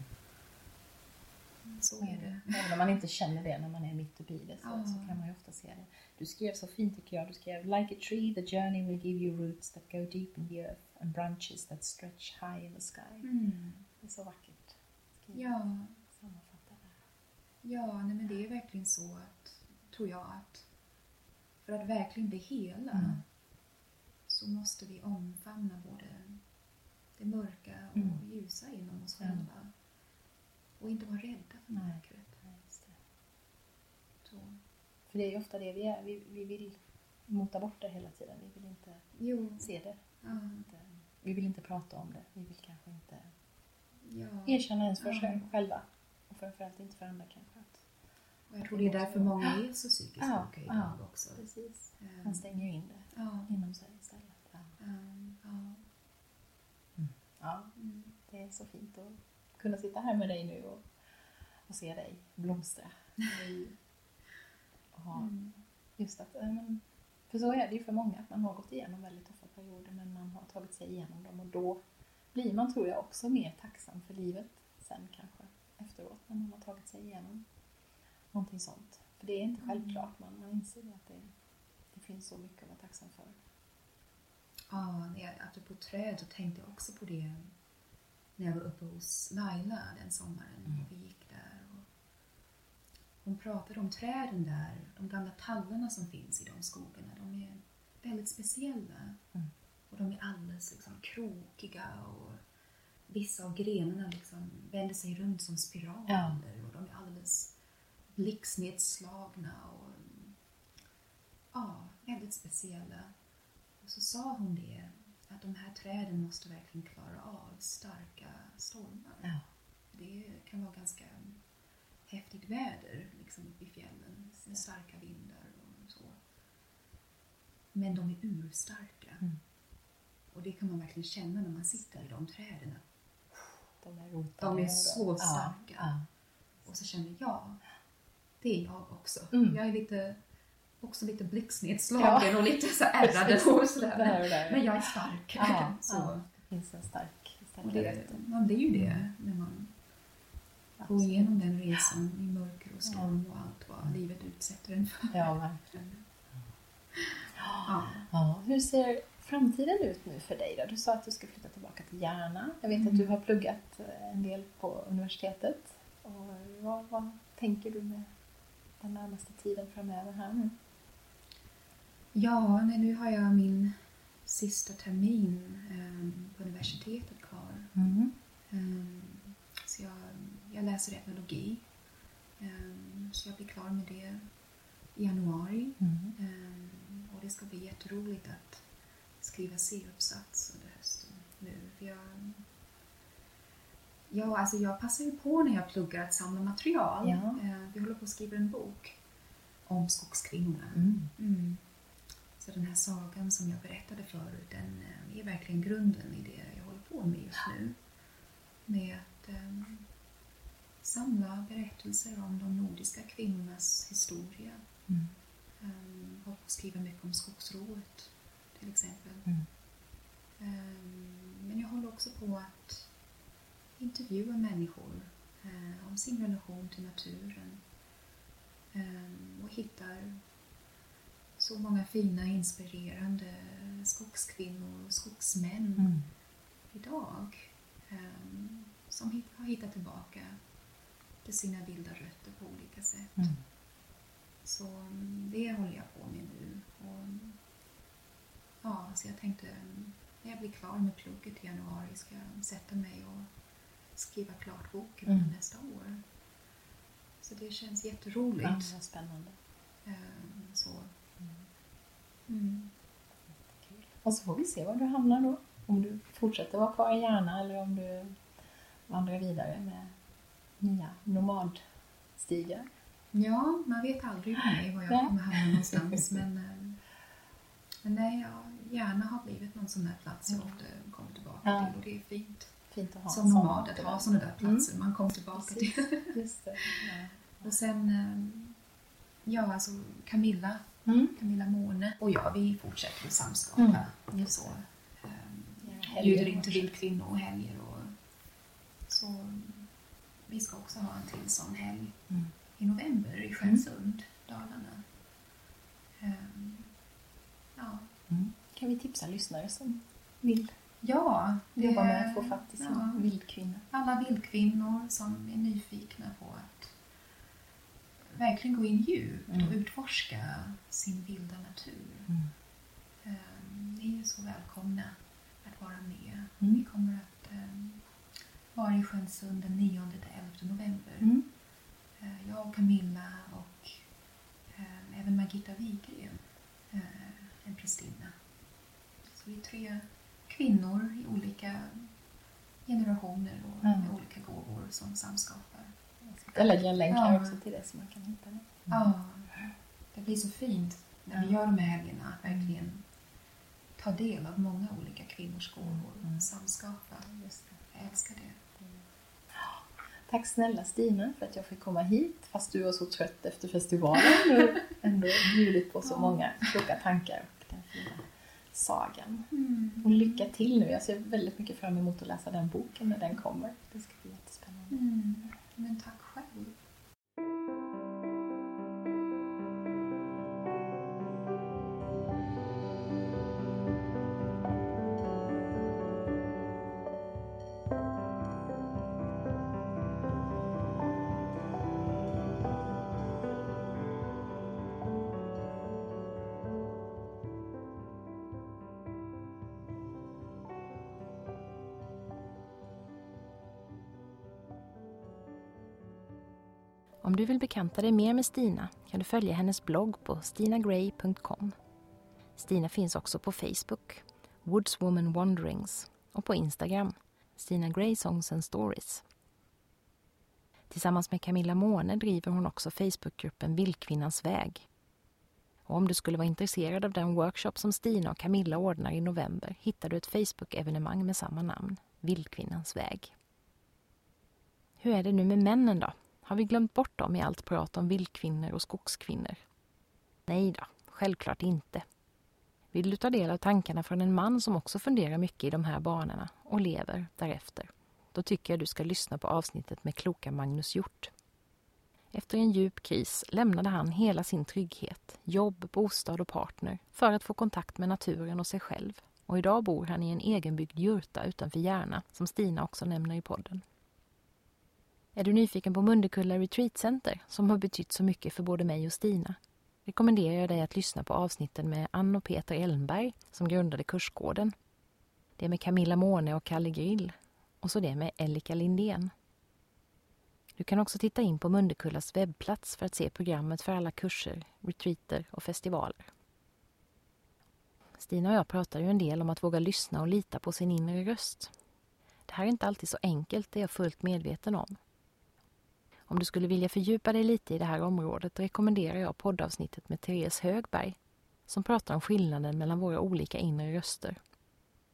Så är det. Även om man inte känner det när man är mitt uppe i det så, Ja. så kan man ju ofta se det. Du skrev så fint tycker jag. Du skrev Like a tree the journey will give you roots that go deep in the earth and branches that stretch high in the sky. Mm. Det är så vackert. skrivet. Ja, Sammanfattar det. ja nej, men det är verkligen så att, tror jag, att för att verkligen bli hela Mm. Så måste vi omfamna både det mörka och Mm. ljusa inom oss Ja. själva. Och inte vara rädda för Nej. mörkret. Ja, just det. Så. För det är ju ofta det vi är. Vi, vi vill mota bort det hela tiden. Vi vill inte Jo, se det. ja, vi vill inte prata om det. Vi vill kanske inte ja. erkänna ens för Ja. själva. Och framförallt inte för andra kanske. Och jag tror det är därför många är så psykiskt Ja, sjuka ja. idag också. precis. Ehm, Man stänger ju in det Ja, inom sig istället. Ja. Mm. det är så fint att kunna sitta här med dig nu och, och se dig blomstra. Och ha Mm. just att, eh, för så är det ju för många, att man har gått igenom väldigt tuffa perioder men man har tagit sig igenom dem och då blir man, tror jag, också mer tacksam för livet sen kanske efteråt när man har tagit sig igenom någonting sånt. För det är inte självklart, man, man inser att det, det finns så mycket att vara tacksam för. Ja, apropå träd så tänkte jag också på det när jag var uppe hos Laila den sommaren. Mm. Och vi gick där. Och hon pratade om träden där, de gamla tallarna som finns i de skogarna. De är väldigt speciella. Mm. Och de är alldeles liksom, krokiga och vissa av grenarna liksom vänder sig runt som spiraler. Ja. Och de är alldeles blixtnedslagna och ja, väldigt speciella. Och så sa hon det, att de här träden måste verkligen klara av starka stormar. Ja. Det kan vara ganska häftigt väder liksom uppe i fjällen med starka vindar och så. Men de är urstarka. Mm. Och det kan man verkligen känna när man sitter i de träden. De är. De är så ja, starka. Ja, Och så känner jag, det är jag också. Mm. Jag är lite, också lite blixtnedslagen Ja. och lite så ärrad och Det här sådär. och där. Men jag är stark. Ja, så. ja, det finns en stark, stark det, man blir ju det när man går Absolut. igenom den resan i mörker och storm och allt vad livet utsätter en för. Ja, verkligen. Ja. Ja, hur ser framtiden ut nu för dig? Då? Du sa att du ska flytta tillbaka till Järna. Jag vet att Mm. du har pluggat eh, en del på universitetet. Och vad, vad tänker du med den närmaste tiden framöver här nu? Ja, nej, nu har jag min sista termin ehm, på universitetet kvar. Ehm, så jag, jag läser etnologi. Ehm, så jag blir klar med det i januari. Mm. Och det ska bli jätteroligt att skriva C-uppsats under hösten nu. För jag, ja, alltså jag passar ju på när jag pluggar att samla material. Ja. Ehm, vi håller på att skriva en bok om skogskvinnorna. Mm. Så den här sagan som jag berättade förut, den eh, är verkligen grunden i det jag håller på med just nu. Med att eh, samla berättelser om de nordiska kvinnornas historia. Mm. Um, håller på att skriva mycket om skogsrået till exempel. Mm. Ehm, men jag håller också på att intervjua människor eh, om sin relation till naturen eh, och hittar så många fina, inspirerande skogskvinnor och skogsmän Mm. idag eh, som hit- har hittat tillbaka till sina vilda rötter på olika sätt. Mm. Så mm, det håller jag på med nu. Och, mm, ja, så jag tänkte mm, när jag blir klar med plugget i januari ska jag sätta mig och skriva klart boken Mm. nästa år. Så det känns jätteroligt. Ja, spännande. Eh, Så. Mm. Och så får vi se var du hamnar då. Om du fortsätter vara kvar i Järna eller om du vandrar vidare med nya nomadstigar. Ja, man vet aldrig med var jag kommer hamna någonstans. men, eh, men nej, jag gärna har blivit någon sån där plats jag ofta kommer tillbaka Ja. till och det är fint. Fint att ha Som nomad att ha sådana där platser man kommer tillbaka Precis. till. Just det. Ja. Och sen, eh, ja alltså Camilla, Mm. Camilla Måne och jag, vi fortsätter att samskapa. Mm, just så. Um, helger bjuder in till vildkvinnor och helger. Och, så mm, vi ska också ha en till sån helg Mm. i november i Stjärnsund, Dalarna. Um, ja. Mm. Kan vi tipsa lyssnare som vill ja, jobba med att få fatt i sin ja, vildkvinna? alla vildkvinnor som är nyfikna på att verkligen gå in djupt Mm. och utforska sin vilda natur. Mm. Um, Ni är så välkomna att vara med. Mm. Vi kommer att um, vara i Stjärnsund den 9 till 11 november. Mm. Eh, Jag och Camilla och eh, även Margitta Wigren, eh, en prästinna. Så vi är tre kvinnor i olika generationer och Mm. med olika gåvor som samskapar. Jag lägger en länk här också till det så man kan hitta det. Ja, det blir så fint när vi gör de här helgerna att verkligen ta del av många olika kvinnors gåvor Mm. och samskapa. Just det. Jag älskar det. Tack snälla Stina för att jag fick komma hit fast du var så trött efter festivalen och ändå bjudit på så många kloka tankar och den fina sagan. Mm. Och lycka till nu. Jag ser väldigt mycket fram emot att läsa den boken när den kommer. Det ska bli jättespännande. Mm. Men tack Om du vill bekanta dig mer med Stina kan du följa hennes blogg på stinagray.com. Stina finns också på Facebook, Woodswoman Wanderings och på Instagram, Stina Gray Songs and Stories. Tillsammans med Camilla Måne driver hon också Facebookgruppen Vildkvinnans väg. Och om du skulle vara intresserad av den workshop som Stina och Camilla ordnar i november hittar du ett Facebook-evenemang med samma namn, Vildkvinnans väg. Hur är det nu med männen då? Har vi glömt bort dem i allt prat om vildkvinnor och skogskvinnor? Nej då, självklart inte. Vill du ta del av tankarna från en man som också funderar mycket i de här banorna och lever därefter? Då tycker jag du ska lyssna på avsnittet med kloka Magnus Hjort. Efter en djup kris lämnade han hela sin trygghet, jobb, bostad och partner för att få kontakt med naturen och sig själv. Och idag bor han i en egenbyggd jurta utanför Järna, som Stina också nämner i podden. Är du nyfiken på Mundekulla Retreat Center som har betytt så mycket för både mig och Stina? Rekommenderar jag dig att lyssna på avsnitten med Ann och Peter Elmberg, som grundade kursgården. Det med Camilla Måne och Kalle Grill och så det med Elika Lindén. Du kan också titta in på Mundekullas webbplats för att se programmet för alla kurser, retreater och festivaler. Stina och jag pratar ju en del om att våga lyssna och lita på sin inre röst. Det här är inte alltid så enkelt, det är jag fullt medveten om. Om du skulle vilja fördjupa dig lite i det här området rekommenderar jag poddavsnittet med Therese Högberg som pratar om skillnaden mellan våra olika inre röster.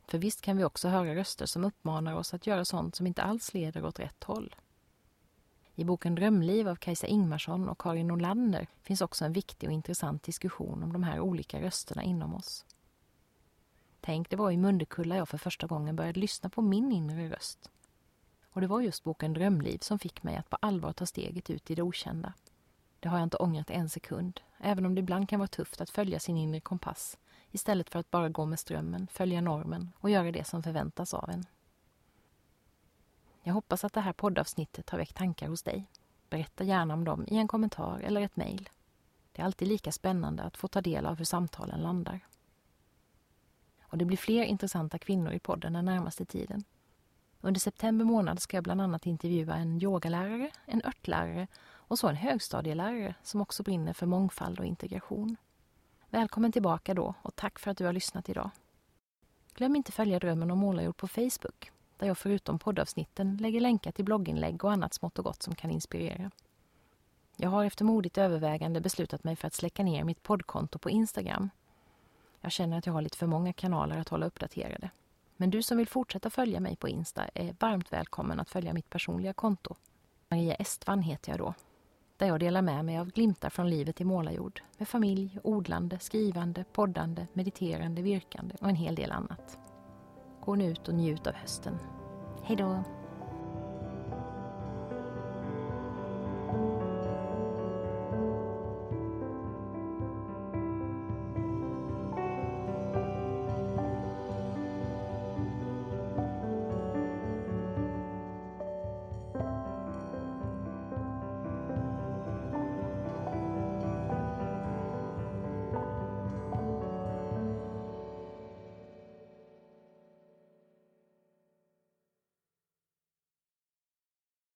För visst kan vi också höra röster som uppmanar oss att göra sånt som inte alls leder åt rätt håll. I boken Drömliv av Kajsa Ingmarsson och Karin Nordlander finns också en viktig och intressant diskussion om de här olika rösterna inom oss. Tänk, det var i Mundekulla jag för första gången började lyssna på min inre röst. Och det var just boken Drömliv som fick mig att på allvar ta steget ut i det okända. Det har jag inte ångrat en sekund, även om det ibland kan vara tufft att följa sin inre kompass istället för att bara gå med strömmen, följa normen och göra det som förväntas av en. Jag hoppas att det här poddavsnittet har väckt tankar hos dig. Berätta gärna om dem i en kommentar eller ett mejl. Det är alltid lika spännande att få ta del av hur samtalen landar. Och det blir fler intressanta kvinnor i podden den närmaste tiden. Under september månad ska jag bland annat intervjua en yogalärare, en örtlärare och så en högstadielärare som också brinner för mångfald och integration. Välkommen tillbaka då och tack för att du har lyssnat idag. Glöm inte följa Drömmen om målarjord på Facebook där jag förutom poddavsnitten lägger länkar till blogginlägg och annat smått och gott som kan inspirera. Jag har efter modigt övervägande beslutat mig för att släcka ner mitt poddkonto på Instagram. Jag känner att jag har lite för många kanaler att hålla uppdaterade. Men du som vill fortsätta följa mig på Insta är varmt välkommen att följa mitt personliga konto. Maria Estvan heter jag då. Där jag delar med mig av glimtar från livet i målarjord med familj, odlande, skrivande, poddande, mediterande, virkande och en hel del annat. Gå nu ut och njut av hösten. Hej då!